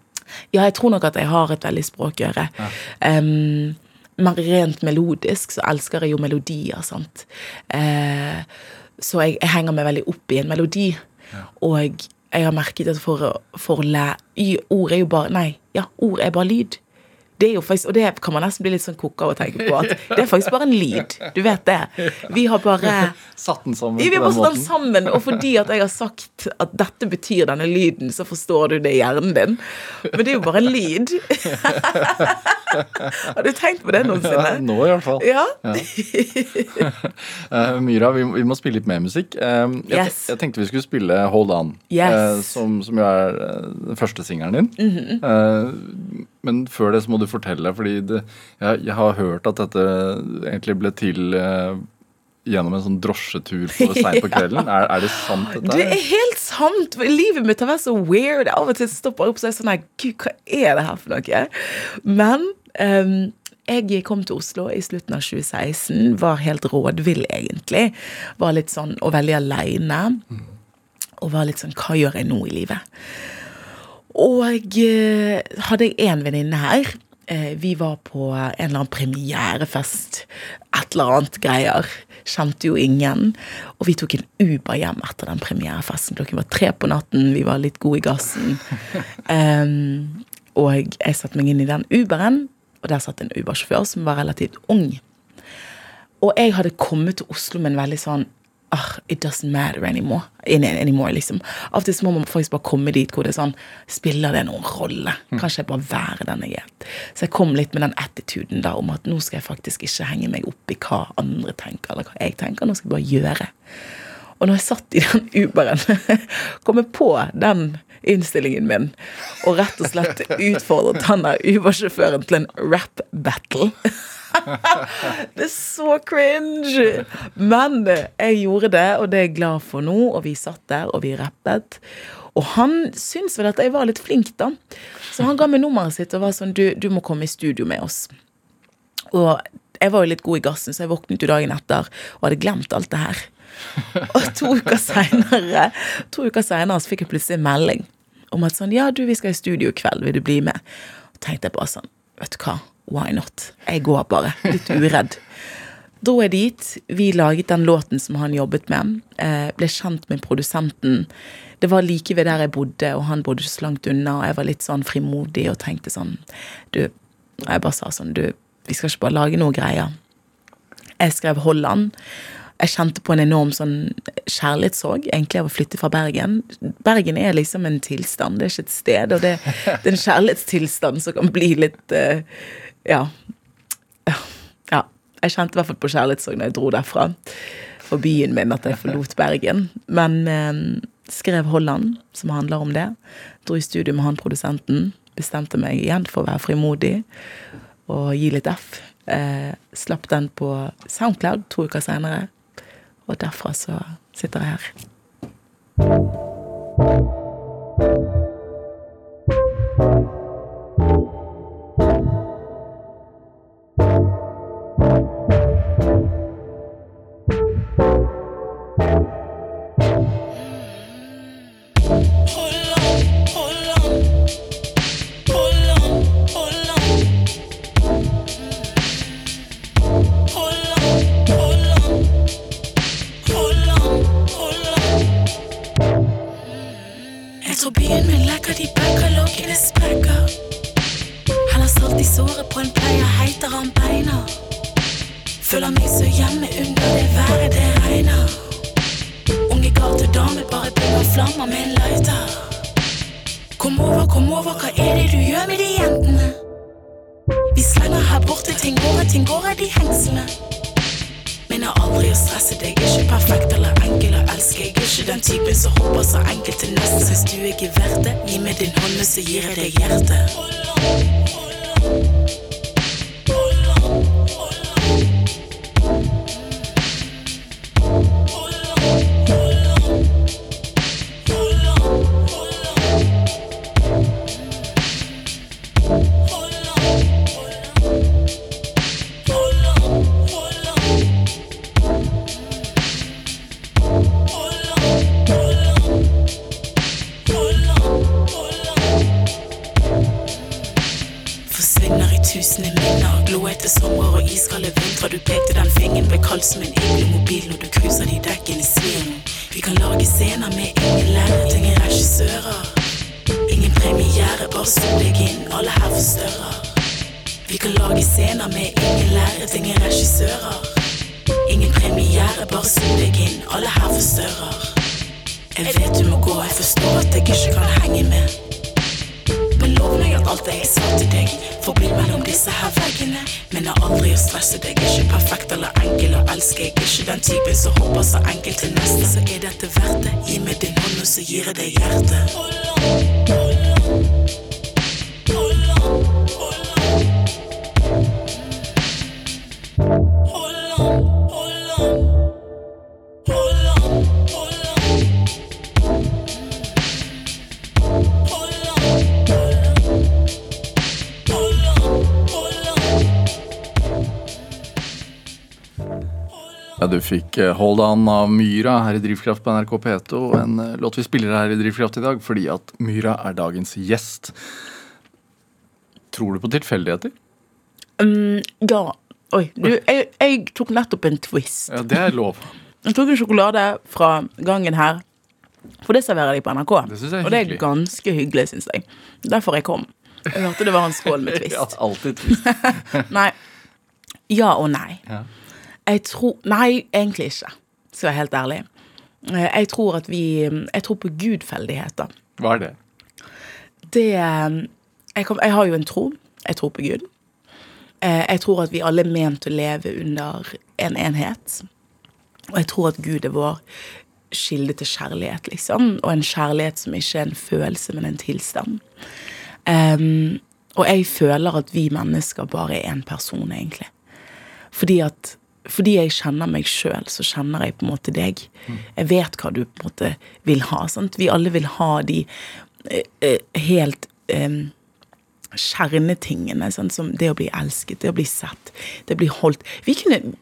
Ja, jeg tror nok at jeg har et veldig språkøre. Ja. Um, men rent melodisk så elsker jeg jo melodier, sant. Eh, så jeg, jeg, henger meg veldig opp i en melodi. Ja. Og jeg har merket at for, for å lære Ord er jo bare Nei, ja, ord er bare lyd det er jo faktisk, Og det kan man nesten bli litt sånn kokk av å tenke på. At det er faktisk bare en lyd. Du vet det. Vi har bare Satt den sammen vi har bare satt den sammen, Og fordi at jeg har sagt at dette betyr denne lyden, så forstår du det i hjernen din. Men det er jo bare en lyd. har du tenkt på det noensinne? Nå i hvert fall. Ja. ja. uh, Myra, vi, vi, må spille litt mer musikk. Uh, jeg, yes. jeg, tenkte vi skulle spille Hold On, yes. uh, som, som, jo er den første singelen din. Mm -hmm. Men før det så må du fortelle, fordi det, jeg, jeg, har hørt at dette egentlig ble til eh, gjennom en sånn drosjetur på seint på kvelden. Er, er, det sant, dette? Det er helt sant! Livet mitt har vært så weird. Av og til stopper jeg opp og er sånn her Gud, hva er det her for noe? Men um, jeg kom til Oslo i slutten av 2016. Var helt rådvill, egentlig. Var litt sånn, og veldig aleine. Og var litt sånn Hva gjør jeg nå i livet? Og uh, hadde jeg én venninne her Eh, vi var på en eller annen premierefest. Et eller annet greier. Kjente jo ingen. Og vi tok en Uber hjem etter den premierefesten. Klokken var tre på natten, vi var litt gode i gassen. Um, og jeg satte meg inn i den Uberen, og der satt en Uber-sjåfør som var relativt ung. Og jeg hadde kommet til Oslo med en veldig sånn ah, It doesn't matter anymore. anymore liksom. Av og til må man faktisk bare komme dit hvor det er sånn Spiller det noen rolle? Kanskje jeg bare være den jeg er? Så jeg kom litt med den attituden da om at nå skal jeg faktisk ikke henge meg opp i hva andre tenker, eller hva jeg tenker. Nå skal jeg bare gjøre. Og når jeg satt i den Uberen, kom jeg på den innstillingen min og rett og slett utfordret han der Uber-sjåføren til en rap-battle. Det er så cringe! Men jeg gjorde det, og det er jeg glad for nå. Og vi satt der, og vi rappet. Og han syntes vel at jeg var litt flink, da. Så han ga meg nummeret sitt og var sånn Du, du må komme i studio med oss. Og jeg var jo litt god i gassen, så jeg våknet jo dagen etter og hadde glemt alt det her. Og to uker seinere fikk jeg plutselig en melding om at sånn Ja, du, vi skal i studio i kveld. Vil du bli med? Og tenkte jeg bare sånn Vet du hva? Why not? Jeg går bare. Litt uredd. Dro jeg dit. Vi laget den låten som han jobbet med. Eh, ble kjent med produsenten. Det var like ved der jeg bodde, og han bodde ikke så langt unna. Og jeg var litt sånn frimodig og tenkte sånn Du Jeg bare sa sånn Du, vi skal ikke bare lage noe greier. Jeg skrev Holland. Jeg kjente på en enorm sånn kjærlighetssorg egentlig av å flytte fra Bergen. Bergen er liksom en tilstand, det er ikke et sted. Og det, det er en kjærlighetstilstand som kan bli litt uh, ja. ja. Jeg kjente i hvert fall på kjærlighetssorg når jeg dro derfra. For byen min, at jeg forlot Bergen. Men eh, skrev Holland, som handler om det. Dro i studio med han produsenten. Bestemte meg igjen for å være frimodig og gi litt F. Eh, slapp den på Soundcloud to uker seinere. Og derfra så sitter jeg her. Vi kan lage scener med ingen lærere, ingen regissører. Ingen premiere, bare sug deg inn, alle her forstørrer. Jeg vet du må gå, jeg forstår at jeg ikke kan henge med. Men lov meg at alt det jeg sa til deg Forblir mellom disse her veggene Men jeg aldri å stresse deg Ikke perfekt eller enkel og elsker Jeg ikke den typen som hopper så enkelt til neste Så er dette verdt det Gi meg din hånd og så gir jeg deg hjertet du fikk eh, Hold On av Myra her i Drivkraft på NRK P2. En eh, låt vi spiller her i Drivkraft i dag fordi at Myra er dagens gjest. Tror du på tilfeldigheter? Um, ja. Oi. Du, jeg, jeg tok nettopp en twist. Ja, det er lov. Jeg tok en sjokolade fra gangen her. For det serverer de på NRK. Det synes jeg er og det er ganske hyggelig, syns jeg. Derfor jeg kom. Jeg hørte det var en skål med Ja, twist. alltid twist. Nei. Ja og nei. Ja. Jeg tror Nei, egentlig ikke. Skal jeg være helt ærlig. Eh, Jeg tror at vi Jeg tror på gudfeldigheter. Hva er det? Det jeg, kom, jeg har jo en tro. Jeg tror på Gud. Eh, Jeg tror at vi alle er ment å leve under en enhet. Og jeg tror at Gud er vår kilde til kjærlighet, liksom. Og en kjærlighet som ikke er en følelse, men en tilstand. Um, og jeg føler at vi mennesker bare er én person, egentlig. Fordi at fordi jeg kjenner meg sjøl, så kjenner jeg på en måte deg. Jeg vet hva du på en måte vil ha. Sant? Vi alle vil ha de eh, eh, helt em, kjernetingene, Sant? som det å bli elsket, det å bli sett, det å bli holdt Vi kunne,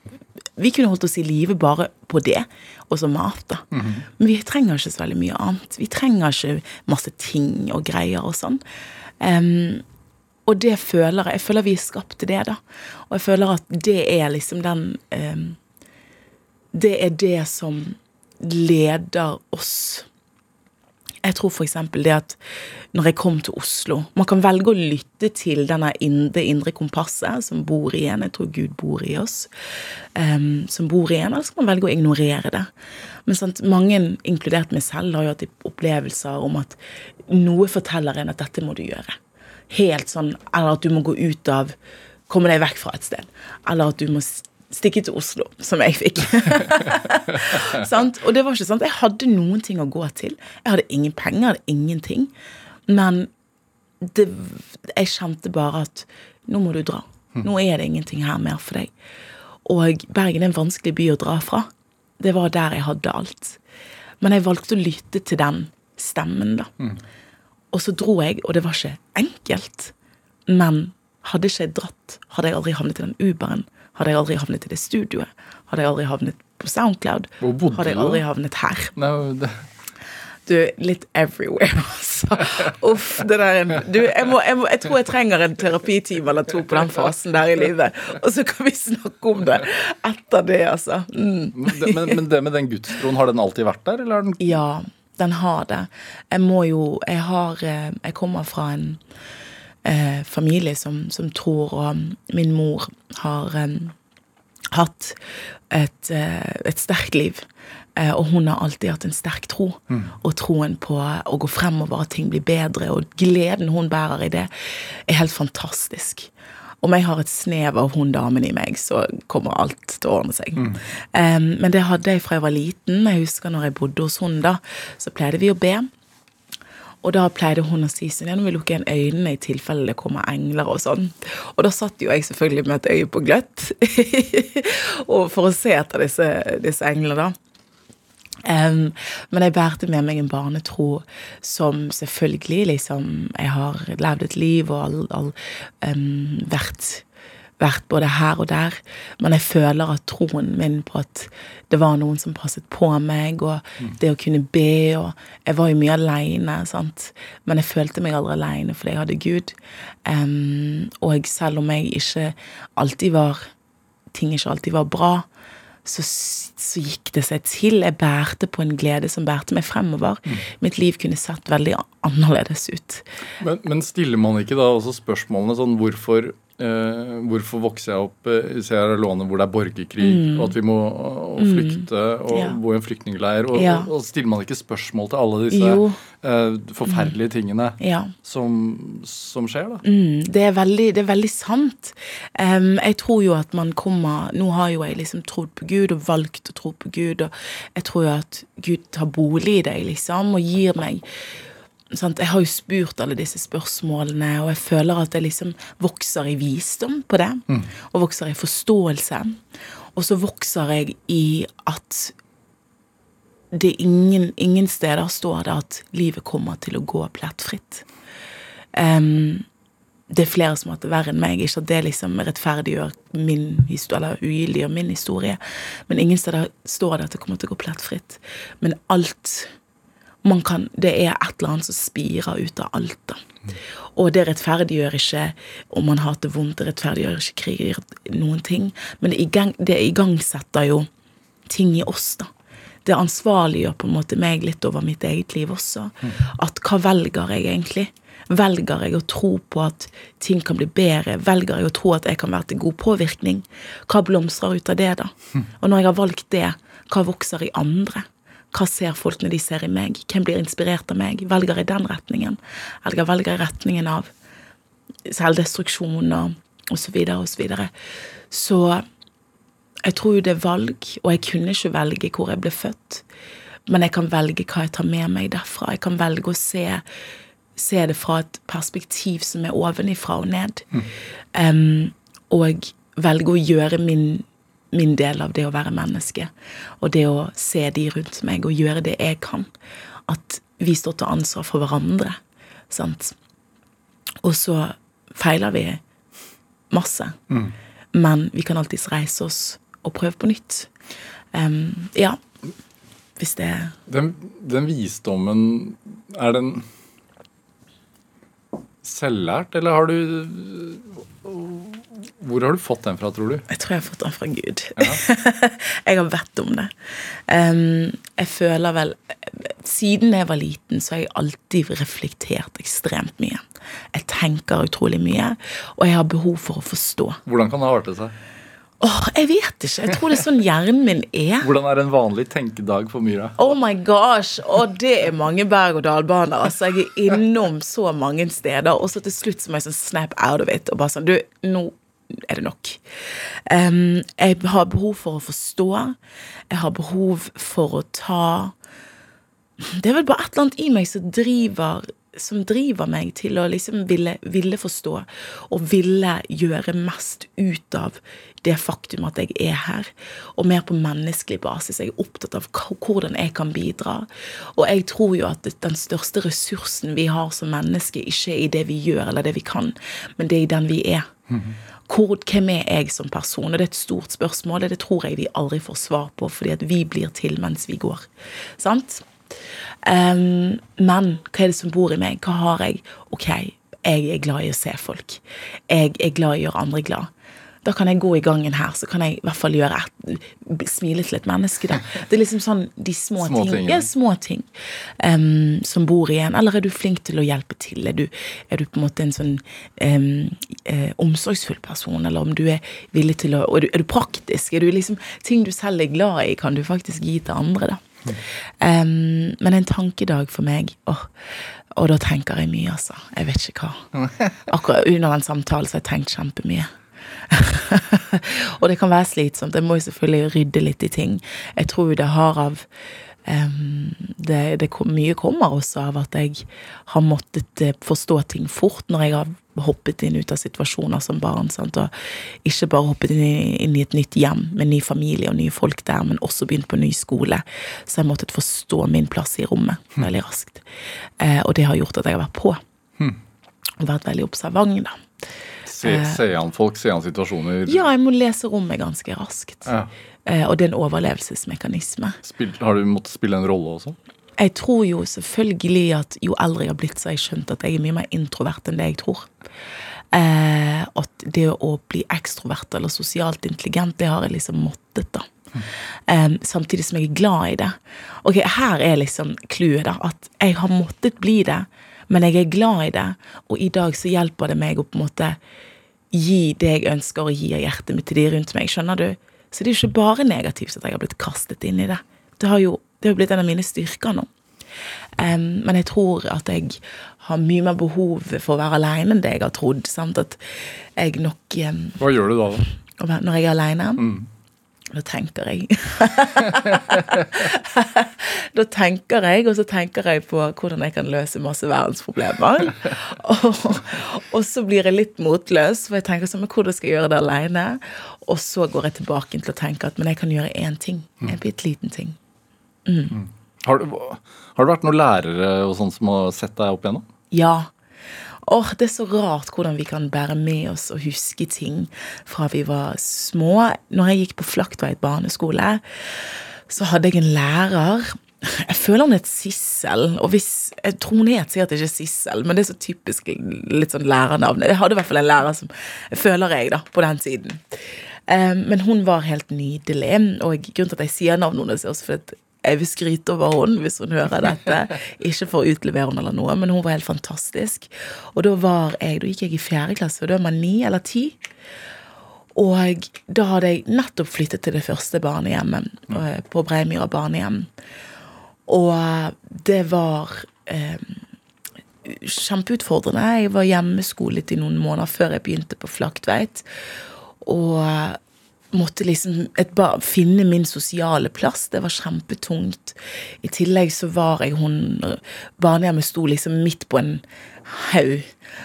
vi kunne holdt oss i live bare på det, og så mat, da. Men vi trenger ikke så veldig mye annet. Vi trenger ikke masse ting og greier og sånn. Em, og det føler jeg Jeg føler vi er skapt til det, da. Og jeg føler at det er liksom den em, Det er det som leder oss jeg tror f.eks. det at når jeg kom til Oslo Man kan velge å lytte til denne indre, det indre kompasset som bor i en. Jeg tror Gud bor i oss. Um, som bor i en, Eller så kan man velge å ignorere det. Men sant, mange, inkludert meg selv, har jo hatt opplevelser om at noe forteller en at dette må du gjøre. Helt sånn, Eller at du må gå ut av Komme deg vekk fra et sted. Eller at du må stikke til Oslo, som jeg fikk. sant? Og det var ikke sant. Jeg hadde noen ting å gå til. Jeg hadde ingen penger, jeg hadde ingenting. Men det, jeg kjente bare at nå må du dra. Nå er det ingenting her mer for deg. Og Bergen er en vanskelig by å dra fra. Det var der jeg hadde alt. Men jeg valgte å lytte til den stemmen, da. Og så dro jeg, og det var ikke enkelt. Men hadde ikke jeg dratt, hadde jeg aldri havnet i den Uberen. Hadde jeg aldri havnet i det studioet. Hadde jeg aldri havnet på Soundcloud. Hvor bodde hadde jeg du aldri havnet her. Nei, det, Du, litt everywhere, altså. Uff, det der er en Du, jeg, må, jeg, må, jeg tror jeg trenger en terapitime eller to på den fasen der i livet. Og så kan vi snakke om det etter det, altså. Mm. men, det- men, men det med den gudstroen, har den alltid vært der, eller har den Ja, den har det. Jeg må jo Jeg har eh, Jeg kommer fra en eh, familie som, som tror, og min mor har eh, hatt et, eh, et sterkt liv. Eh, og hun har alltid hatt en sterk tro, og troen på å gå fremover, at ting blir bedre, og gleden hun bærer i det, er helt fantastisk. Om jeg har et snev av hun damen i meg, så kommer alt til å ordne seg. Em, men det hadde jeg fra jeg var liten. Jeg husker når jeg bodde hos hun da, så pleide vi å be. Og da pleide hun å si sånn, ja, nå vil lukke igjen øynene i tilfelle det kommer engler og sånn. Og da satt jo jeg selvfølgelig med et øye på gløtt, og for å se etter disse, disse englene da. Em, men jeg bærte med meg en barnetro som selvfølgelig liksom Jeg har levd et liv og all, all, um, vært, vært både her og der. Men jeg føler at troen min på at det var noen som passet på meg, og det å kunne be og Jeg var jo mye aleine, sant. Men jeg følte meg aldri aleine fordi jeg hadde Gud. Um, og selv om jeg ikke alltid var Ting ikke alltid var bra, så, så gikk det seg til. Jeg bærte på en glede som bærte meg fremover. Mitt liv kunne sett veldig annerledes ut. Men, men stiller man ikke da også spørsmålene sånn hvorfor, eh, hvorfor vokser jeg opp i Sierra Leone hvor det er borgerkrig, og at vi må og flykte og Mm. Ja. bo i en flyktningleir? Og, Ja. og, stiller man ikke spørsmål til alle disse eh, forferdelige tingene Ja. som, som skjer, da? Mm, det, er veldig, det er veldig sant. Um, jeg tror jo at man kommer Nå har jo jeg liksom trodd på Gud og valgt å tro på Gud, og jeg tror jo at Gud tar bolig i deg, liksom, og gir meg? Jeg har jo spurt alle disse spørsmålene, og jeg føler at jeg liksom vokser i visdom på det. Og vokser i forståelse. Og så vokser jeg i at det ingen, ingen steder står det at livet kommer til å gå plettfritt. Um, det er flere som har hatt det verre enn meg. Ikke at det liksom rettferdiggjør min historie, eller ugyldiggjør min historie. Men ingen steder står det at det kommer til å gå plettfritt. Men alt kan, Det er et eller annet som spirer ut av alt. da. Og det rettferdiggjør ikke om man har det vondt, det rettferdiggjør ikke krig, noen ting. Men det igangsetter jo ting i oss, da. Det ansvarliggjør på en måte meg litt over mitt eget liv også. At hva velger jeg egentlig? Velger jeg å tro på at ting kan bli bedre? Velger jeg å tro at jeg kan være til god påvirkning? Hva blomstrer ut av det, da? Og når jeg har valgt det, hva vokser i andre? Hva ser folk når de ser i meg? Hvem blir inspirert av meg? Velger i den retningen? Eller velger i retningen av selvdestruksjon og, og så videre og så videre? Så jeg tror jo det er valg, og jeg kunne ikke velge hvor jeg ble født. Men jeg kan velge hva jeg tar med meg derfra. Jeg kan velge å se, se det fra et perspektiv som er ovenifra og ned. Um, og velge å gjøre min, min del av det å være menneske. Og det å se de rundt meg og gjøre det jeg kan. At vi står til ansvar for hverandre. Sant? Og så feiler vi masse. Men vi kan alltids reise oss og prøve på nytt. Um, ja. Hvis det Den, den visdommen, er den selvlært, eller har du Hvor har du fått den fra, tror du? Jeg tror jeg har fått den fra Gud. jeg har bedt om det. Um, jeg føler vel Siden jeg var liten, så har jeg alltid reflektert ekstremt mye. Jeg tenker utrolig mye, og jeg har behov for å forstå. Hvordan kan det ha artet seg? Åh, Jeg vet ikke. Jeg tror det er sånn hjernen min er. Hvordan er en vanlig tenkedag for Myra? Oh my gosh! Og det er mange berg-og-dal-baner. Altså, jeg er innom så mange steder, og så til slutt så må jeg sånn snap out of it. Og bare sånn Du, nå er det nok. Um, jeg har behov for å forstå. Jeg har behov for å ta Det er vel bare et eller annet i meg som driver som driver meg til å liksom ville, ville forstå og ville gjøre mest ut av det faktum at jeg er her, og mer på menneskelig basis. Jeg er opptatt av hvordan jeg kan bidra. Og jeg tror jo at den største ressursen vi har som menneske, ikke er i det vi gjør eller det vi kan, men det er i den vi er. Hvor, hvem er jeg som person? Og det er et stort spørsmål, og det tror jeg vi aldri får svar på, fordi at vi blir til mens vi går. Sant? Um, men hva er det som bor i meg? Hva har jeg? Ok, jeg er glad i å se folk. Jeg er glad i å gjøre andre glad. Da kan jeg gå i gangen her, så kan jeg i hvert fall gjøre et, smile til et menneske. da. Det er liksom sånn de små, Små ting. ting, Ja, ja. små ting um, som bor i en. Eller er du flink til å hjelpe til? Er du, er du på en måte en sånn um, eh, omsorgsfull person? Eller om du er villig til å er du, er du praktisk? Er du liksom Ting du selv er glad i, kan du faktisk gi til andre, da. Um, men en tankedag for meg åh, Og da tenker jeg mye, altså. Jeg vet ikke hva. Akkurat under den samtalen så har jeg tenkt kjempemye. og det kan være slitsomt. Jeg må jo selvfølgelig rydde litt i ting. Jeg tror det har av Um, det, det Mye kommer også av at jeg har måttet eh, forstå ting fort når jeg har hoppet inn ut av situasjoner som barn. Sant? Og ikke bare hoppet inn i, inn i et nytt hjem med ny familie og nye folk der, men også begynt på ny skole. Så jeg måttet forstå min plass i rommet veldig raskt. Uh, og det har gjort at jeg har vært på. Og vært veldig observant, da. Se, se an folk, se an situasjoner. Ja, jeg må lese rommet ganske raskt. Ja. Eh, og det er en overlevelsesmekanisme. Spill, har du måttet spille en rolle også? Jeg tror jo selvfølgelig at jo eldre jeg har blitt, så har jeg skjønt at jeg er mye mer introvert enn det jeg tror. Eh, at det å bli ekstrovert eller sosialt intelligent, det har jeg liksom måttet, da. Eh, samtidig som jeg er glad i det. Ok, Her er liksom clouet, da. At jeg har måttet bli det, men jeg er glad i det. Og i dag så hjelper det meg å på en måte gi det jeg ønsker å gi av hjertet mitt til de rundt meg. Skjønner du? Så det er jo ikke bare negativt at jeg har blitt kastet inn i det. Det har jo, det har blitt en av mine styrker nå. Um, men jeg tror at jeg har mye mer behov for å være alene enn det jeg har trodd. Sant? At jeg nok um, Hva gjør du da? Når jeg er alene, da tenker jeg. da tenker jeg, og så tenker jeg på hvordan jeg kan løse masse verdensproblemer. og, og så blir jeg litt motløs, for jeg tenker sånn, men hvordan skal jeg gjøre det alene? Og så går jeg tilbake til å tenke at men jeg kan gjøre én ting. En bitte liten ting. Har du, har det vært noen lærere og sånn som har sett deg opp igjennom? Ja. Åh, Det er så rart hvordan vi kan bære med oss og huske ting fra vi var små. Når jeg gikk på Flaktveit barneskole, så hadde jeg en lærer Jeg føler hun het Sissel. Og hvis, jeg tror hun het sikkert ikke Sissel, men det er så typisk litt sånn lærernavn. Jeg hadde i hvert fall en lærer som føler jeg, da, på den siden. Eh, Men hun var helt nydelig. Og grunnen til at jeg sier navnet hennes, er også fordi at Jeg vil skryte over henne hvis hun hører dette. Ikke for å utlevere henne eller noe, men hun var helt fantastisk. Og da var jeg, da gikk jeg i fjerde klasse, og da var man ni eller ti. Og da hadde jeg nettopp flyttet til det første barnehjemmet, eh, på Breimyra barnehjem. Og det var eh, kjempeutfordrende. Jeg var hjemmeskolet i noen måneder før jeg begynte på Flaktveit. Og måtte liksom finne min sosiale plass. Det var kjempetungt. I tillegg så var jeg hun Barnehjemmet sto liksom midt på en haug,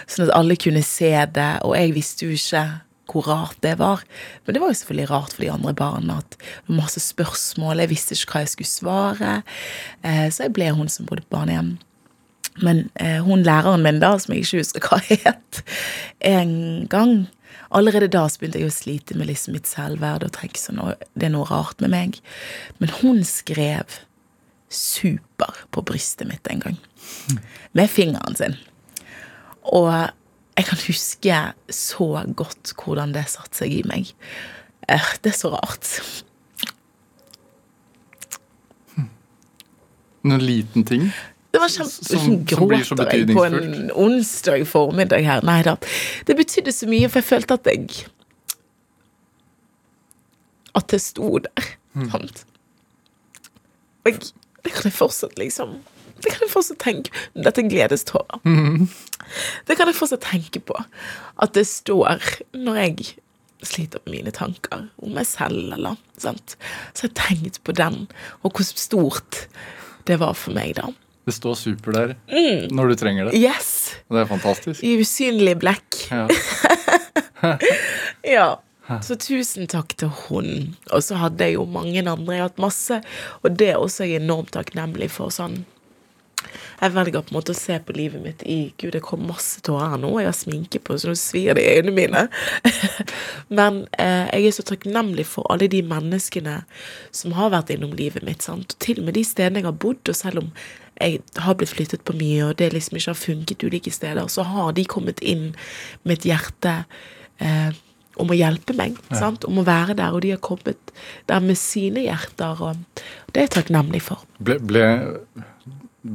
sånn at alle kunne se det, og jeg visste jo ikke hvor rart det var. Men det var jo selvfølgelig rart for de andre barna at det var masse spørsmål. Jeg visste ikke hva jeg skulle svare. Eh, så jeg ble hun som bodde på barnehjem. Men eh, hun læreren min, da, som jeg ikke husker hva het, en gang Allerede da begynte jeg å slite med liksom mitt selvverd og tenke sånn det er noe rart med meg. Men hun skrev super på brystet mitt en gang. Med fingeren sin. Og jeg kan huske så godt hvordan det satte seg i meg. Eh, det er så rart. En liten ting. Det var kjempe... Som- Som, som blir så gråter jeg på en onsdag formiddag her. Nei da. Det betydde så mye, for jeg følte at jeg At det sto der. Mm. Sant? Og jeg, det kan jeg fortsatt liksom Det kan jeg fortsatt tenke Dette er gledestårer. Mm. Det kan jeg fortsatt tenke på. At det står når jeg sliter med mine tanker om meg selv, eller sant. Så jeg har tenkt på den, og hvor stort det var for meg, da. Det står super der Mm. når du trenger det. Yes! Det er fantastisk. I usynlig blekk. Ja. Ja. Så tusen takk til hun. Og så hadde jeg jo mange andre. Jeg har hatt masse, og det er også jeg enormt takknemlig for. sånn jeg velger på en måte å se på livet mitt i Gud, det kom masse tårer her nå. Jeg har sminke på, så nå svir det i øynene mine. Men eh, jeg er så takknemlig for alle de menneskene som har vært innom livet mitt. Sant? Og til og med de stedene jeg har bodd, og selv om jeg har blitt flyttet på mye, og det liksom ikke har funket ulike steder, så har de kommet inn med et hjerte eh, om å hjelpe meg, sant? om å være der, og de har kommet der med sine hjerter, og det er jeg takknemlig for. Ble, ble,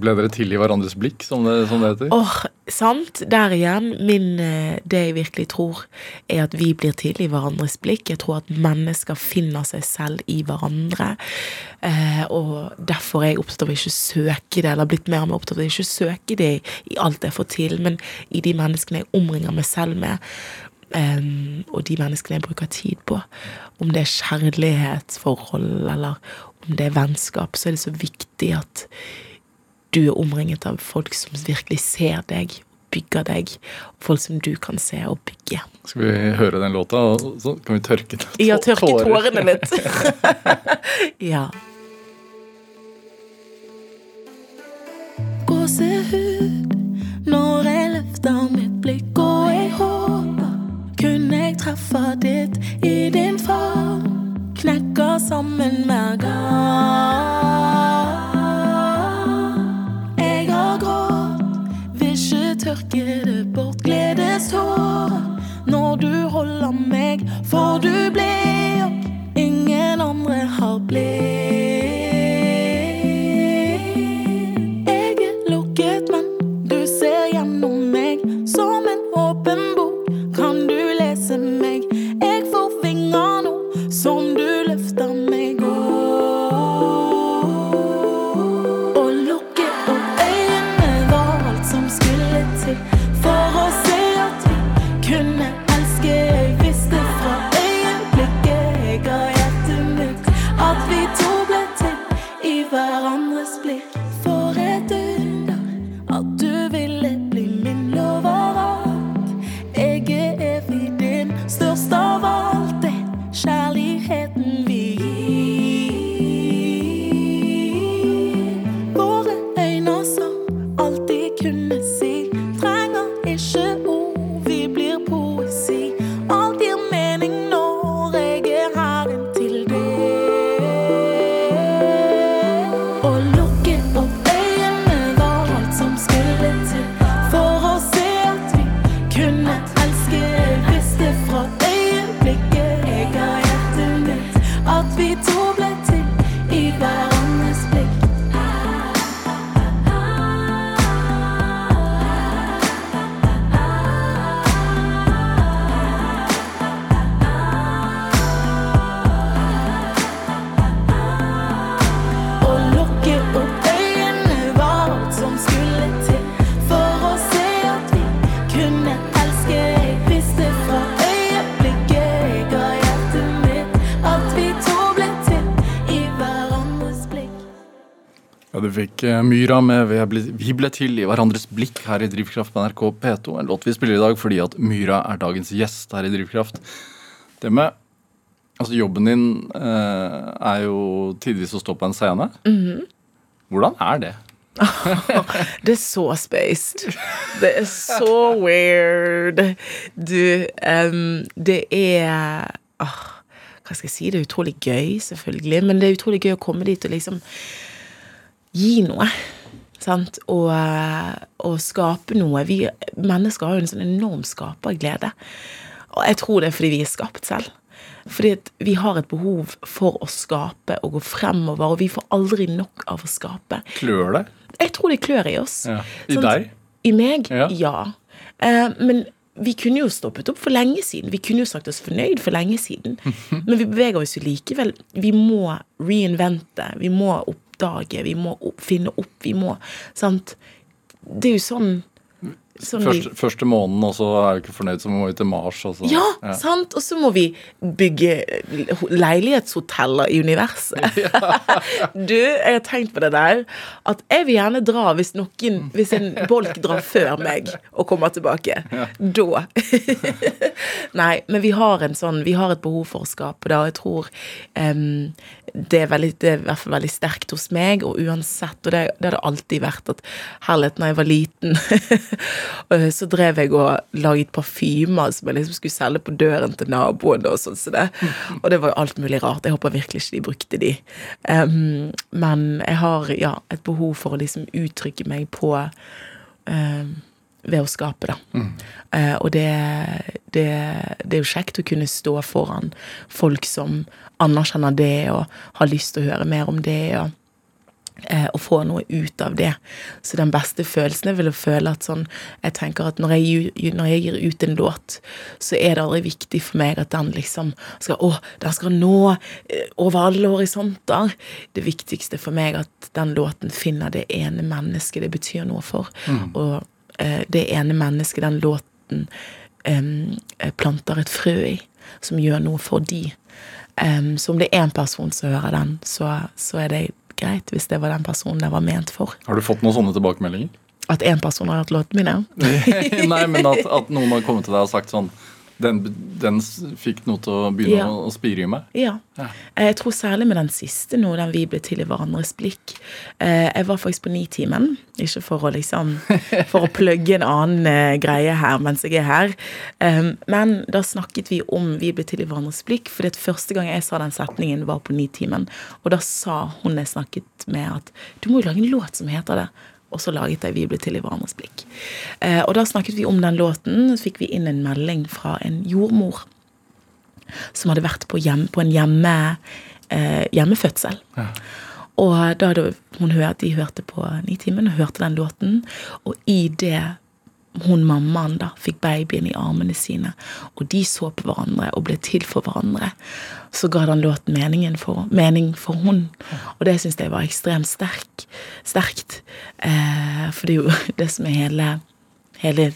ble dere til i hverandres blikk, som det, som det heter? Åh, sant? Der igjen. Min, eh, det jeg virkelig tror, er at vi blir til i hverandres blikk. Jeg tror at mennesker finner seg selv i hverandre. Eh, og derfor er jeg opptatt av å ikke søke det, eller blitt mer og mer opptatt av å ikke søke det i alt jeg får til, men i de menneskene jeg omringer meg selv med. Um, og de menneskene jeg bruker tid på. Om det er kjærlighetsforhold, eller om det er vennskap, så er det så viktig at du er omringet av folk som virkelig ser deg, bygger deg. Folk som du kan se og bygge. Skal vi høre den låta, og så kan vi tørke tårene? Ja, tørke tårene litt. ja. gåsehud når jeg løfter mitt blikk, og jeg håper kunne jeg treffe ditt i din favn. Knekker sammen hver gang. Ikke det bort. gledestår når du holder meg, for du ble og ingen andre har blitt. Eh, Myra med vi ble, 'Vi ble til i hverandres blikk' her i Drivkraft på NRK P2. En låt vi spiller i dag fordi at Myra er dagens gjest her i Drivkraft. Det med Altså, jobben din eh, er jo tidvis å stå på en scene. Hvordan er det? Det er så spaced. Det er så weird. Du, um, det er oh, Hva skal jeg si? Det er utrolig gøy, selvfølgelig. Men det er utrolig gøy å komme dit og liksom gi noe. Sant? Og, eh, og skape noe. Vi mennesker har jo en sånn enorm skaperglede. Og jeg tror det er fordi vi er skapt selv. Fordi vi har et behov for å skape og gå fremover, og vi får aldri nok av å skape. Klør det? Jeg tror det klør i oss. Ja. I Sant? deg? I meg? Ja. Ja. Eh, men vi kunne jo stoppet opp for lenge siden. Vi kunne jo sagt oss fornøyd for lenge siden. Men vi beveger oss jo likevel. Vi må reinvente. Vi må oppdage. Vi må opp, finne opp. Vi må Sant? Det er jo sånn, sånn Første, første måneden, og så er vi ikke fornøyd, så må vi til Mars. Og så. ja, sant? Og så må vi bygge leilighetshoteller i universet. Du, jeg har tenkt på det der. At jeg vil gjerne dra hvis noen Hvis en bolk drar før meg og kommer tilbake. Da. Nei, men vi har en sånn Vi har et behov for å skape det, og jeg tror um, det, er veldig, det er i hvert fall veldig sterkt hos meg, og uansett, og det, det har det alltid vært, at herlighet, når jeg var liten, så drev jeg og laget parfymer som jeg liksom skulle selge på døren til naboene og sånn som det. Og det var jo alt mulig rart. Jeg håper virkelig ikke de brukte de. Um, men jeg har ja, et behov for å liksom uttrykke meg på um, ved å skape, da. Eh, og det, det, det er jo kjekt å kunne stå foran folk som anerkjenner det, og har lyst til å høre mer om det, og, og få noe ut av det. Så den beste følelsen er vel å føle at sånn Jeg tenker at når jeg, når jeg gir ut en låt, så er det aldri viktig for meg at den liksom skal Å, den skal nå eh, over alle horisonter. Det viktigste for meg er at den låten finner det ene mennesket det betyr noe for. Og eh, det ene mennesket den låten eh, planter et frø i, som gjør noe for de. Um, så om det er én person som hører den, så, så er det greit, hvis det var den personen det var ment for. Har du fått noen sånne tilbakemeldinger? At én person har hørt min, ja. Nei, men at, at noen har kommet til deg og sagt sånn Den, den fikk noe til å begynne Ja. å, å spire i meg. Ja. ja. Jeg tror særlig med den siste nå, den vi ble til i hverandres blikk. Eh, Jeg var faktisk på Nitimen, ikke for å liksom For å plugge en annen eh, greie her mens jeg er her. Eh, Men da snakket vi om Vi ble til i hverandres blikk, fordi at første gang jeg sa den setningen, var på Nitimen. Og da sa hun jeg snakket med, at du må jo lage en låt som heter det. Og så laget jeg 'Vi ble til i hverandres blikk'. Eh, og da snakket vi om den låten, så fikk vi inn en melding fra en jordmor som hadde vært på, hjem, på en hjemme, eh, hjemmefødsel. Og da hadde hun hørt, de hørte på Nitimen og hørte den låten, og i det hun mammaen da fikk babyen i armene sine, og de så på hverandre og ble til for hverandre, så ga den låten meningen for, mening for hun. Og det syns jeg var ekstremt sterk, sterkt. Eh, for det er jo det som er hele, hele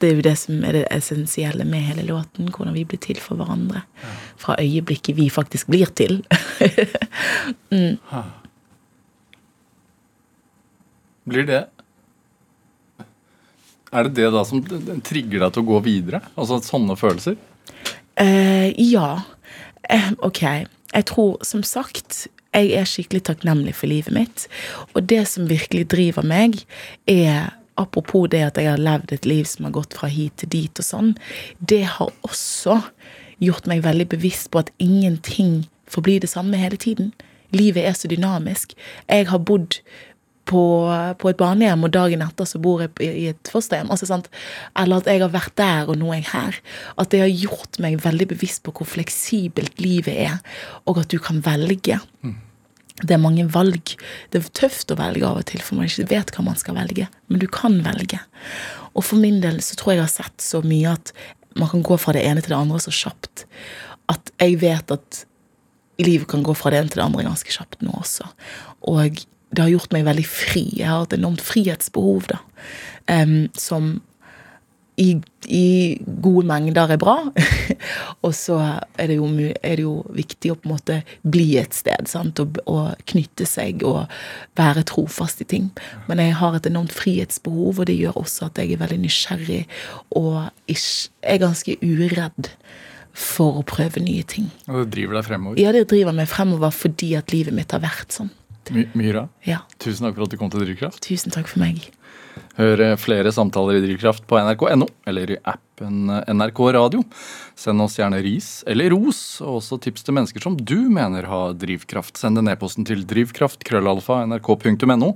det er jo det som er det essensielle med hele låten, hvordan vi blir til for hverandre. Fra øyeblikket vi faktisk blir til. Blir det Er det det da som trigger deg til å gå videre? Altså sånne følelser? Uh, ja. Uh, ok. Jeg tror, som sagt, jeg er skikkelig takknemlig for livet mitt. Og det som virkelig driver meg, er Apropos det at jeg har levd et liv som har gått fra hit til dit og sånn, det har også gjort meg veldig bevisst på at ingenting forblir det samme hele tiden. Livet er så dynamisk. Jeg har bodd på, på et barnehjem, og dagen etter så bor jeg i et fosterhjem. Altså, sant? Eller at jeg har vært der, og nå er jeg her. At det har gjort meg veldig bevisst på hvor fleksibelt livet er, og at du kan velge. Det er mange valg. Det er tøft å velge av og til, for man ikke vet hva man skal velge. Men du kan velge. Og for min del så tror jeg jeg har sett så mye at man kan gå fra det ene til det andre så kjapt. At jeg vet at livet kan gå fra det ene til det andre ganske kjapt nå også. Og det har gjort meg veldig fri. Jeg har et enormt frihetsbehov, da. um, som i, i gode mengder er bra. og så er det, jo, er det jo viktig å på en måte bli et sted. Sant? Og, og knytte seg og være trofast i ting. Men jeg har et enormt frihetsbehov, og det gjør også at jeg er veldig nysgjerrig og ikke, er ganske uredd for å prøve nye ting. Og det driver deg fremover. Ja, det driver meg fremover fordi at livet mitt har vært sånn. My Myra, Ja, tusen takk for at du kom til Drivkraft. tusen takk for meg. Hør eh, flere samtaler i Drivkraft på nrk.no eller i appen eh, NRK Radio. Send oss gjerne ris eller ros, og også tips til mennesker som du mener har drivkraft. Send en e-posten til drivkraft.krøllalfa.nrk.no.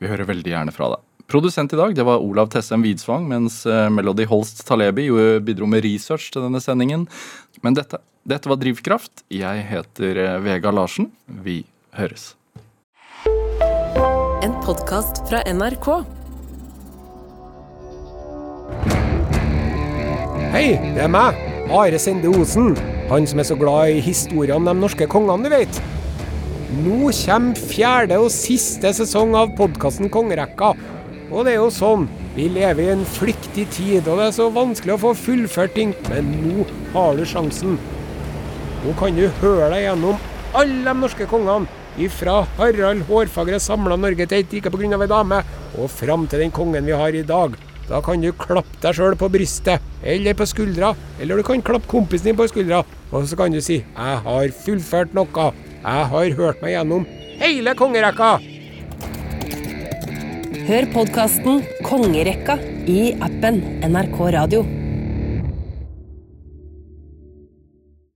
Vi hører veldig gjerne fra deg. Produsent i dag det var Olav Tessem Widsvang, mens eh, Melody Holst Talebi bidro med research til denne sendingen. Men dette, dette var Drivkraft. Jeg heter Vega Larsen. Vi høres. En podkast fra NRK. Hei, det er meg, Are Sende Osen. Han som er så glad i historier om de norske kongene, du vet. Nå kommer fjerde og siste sesong av podkasten Kongerekka. Og det er jo sånn, vi lever i en flyktig tid, og det er så vanskelig å få fullført ting. Men nå har du sjansen. Nå kan du høre deg gjennom alle de norske kongene. Ifra Harald Hårfagre samla Norge til et rike pga. ei dame, og fram til den kongen vi har i dag. Da kan du klappe deg sjøl på brystet, eller på skuldra, eller du kan klappe kompisen din på skuldra. Og så kan du si 'Jeg har fullført noe'. Jeg har hørt meg gjennom hele kongerekka. Hør podkasten Kongerekka i appen NRK Radio.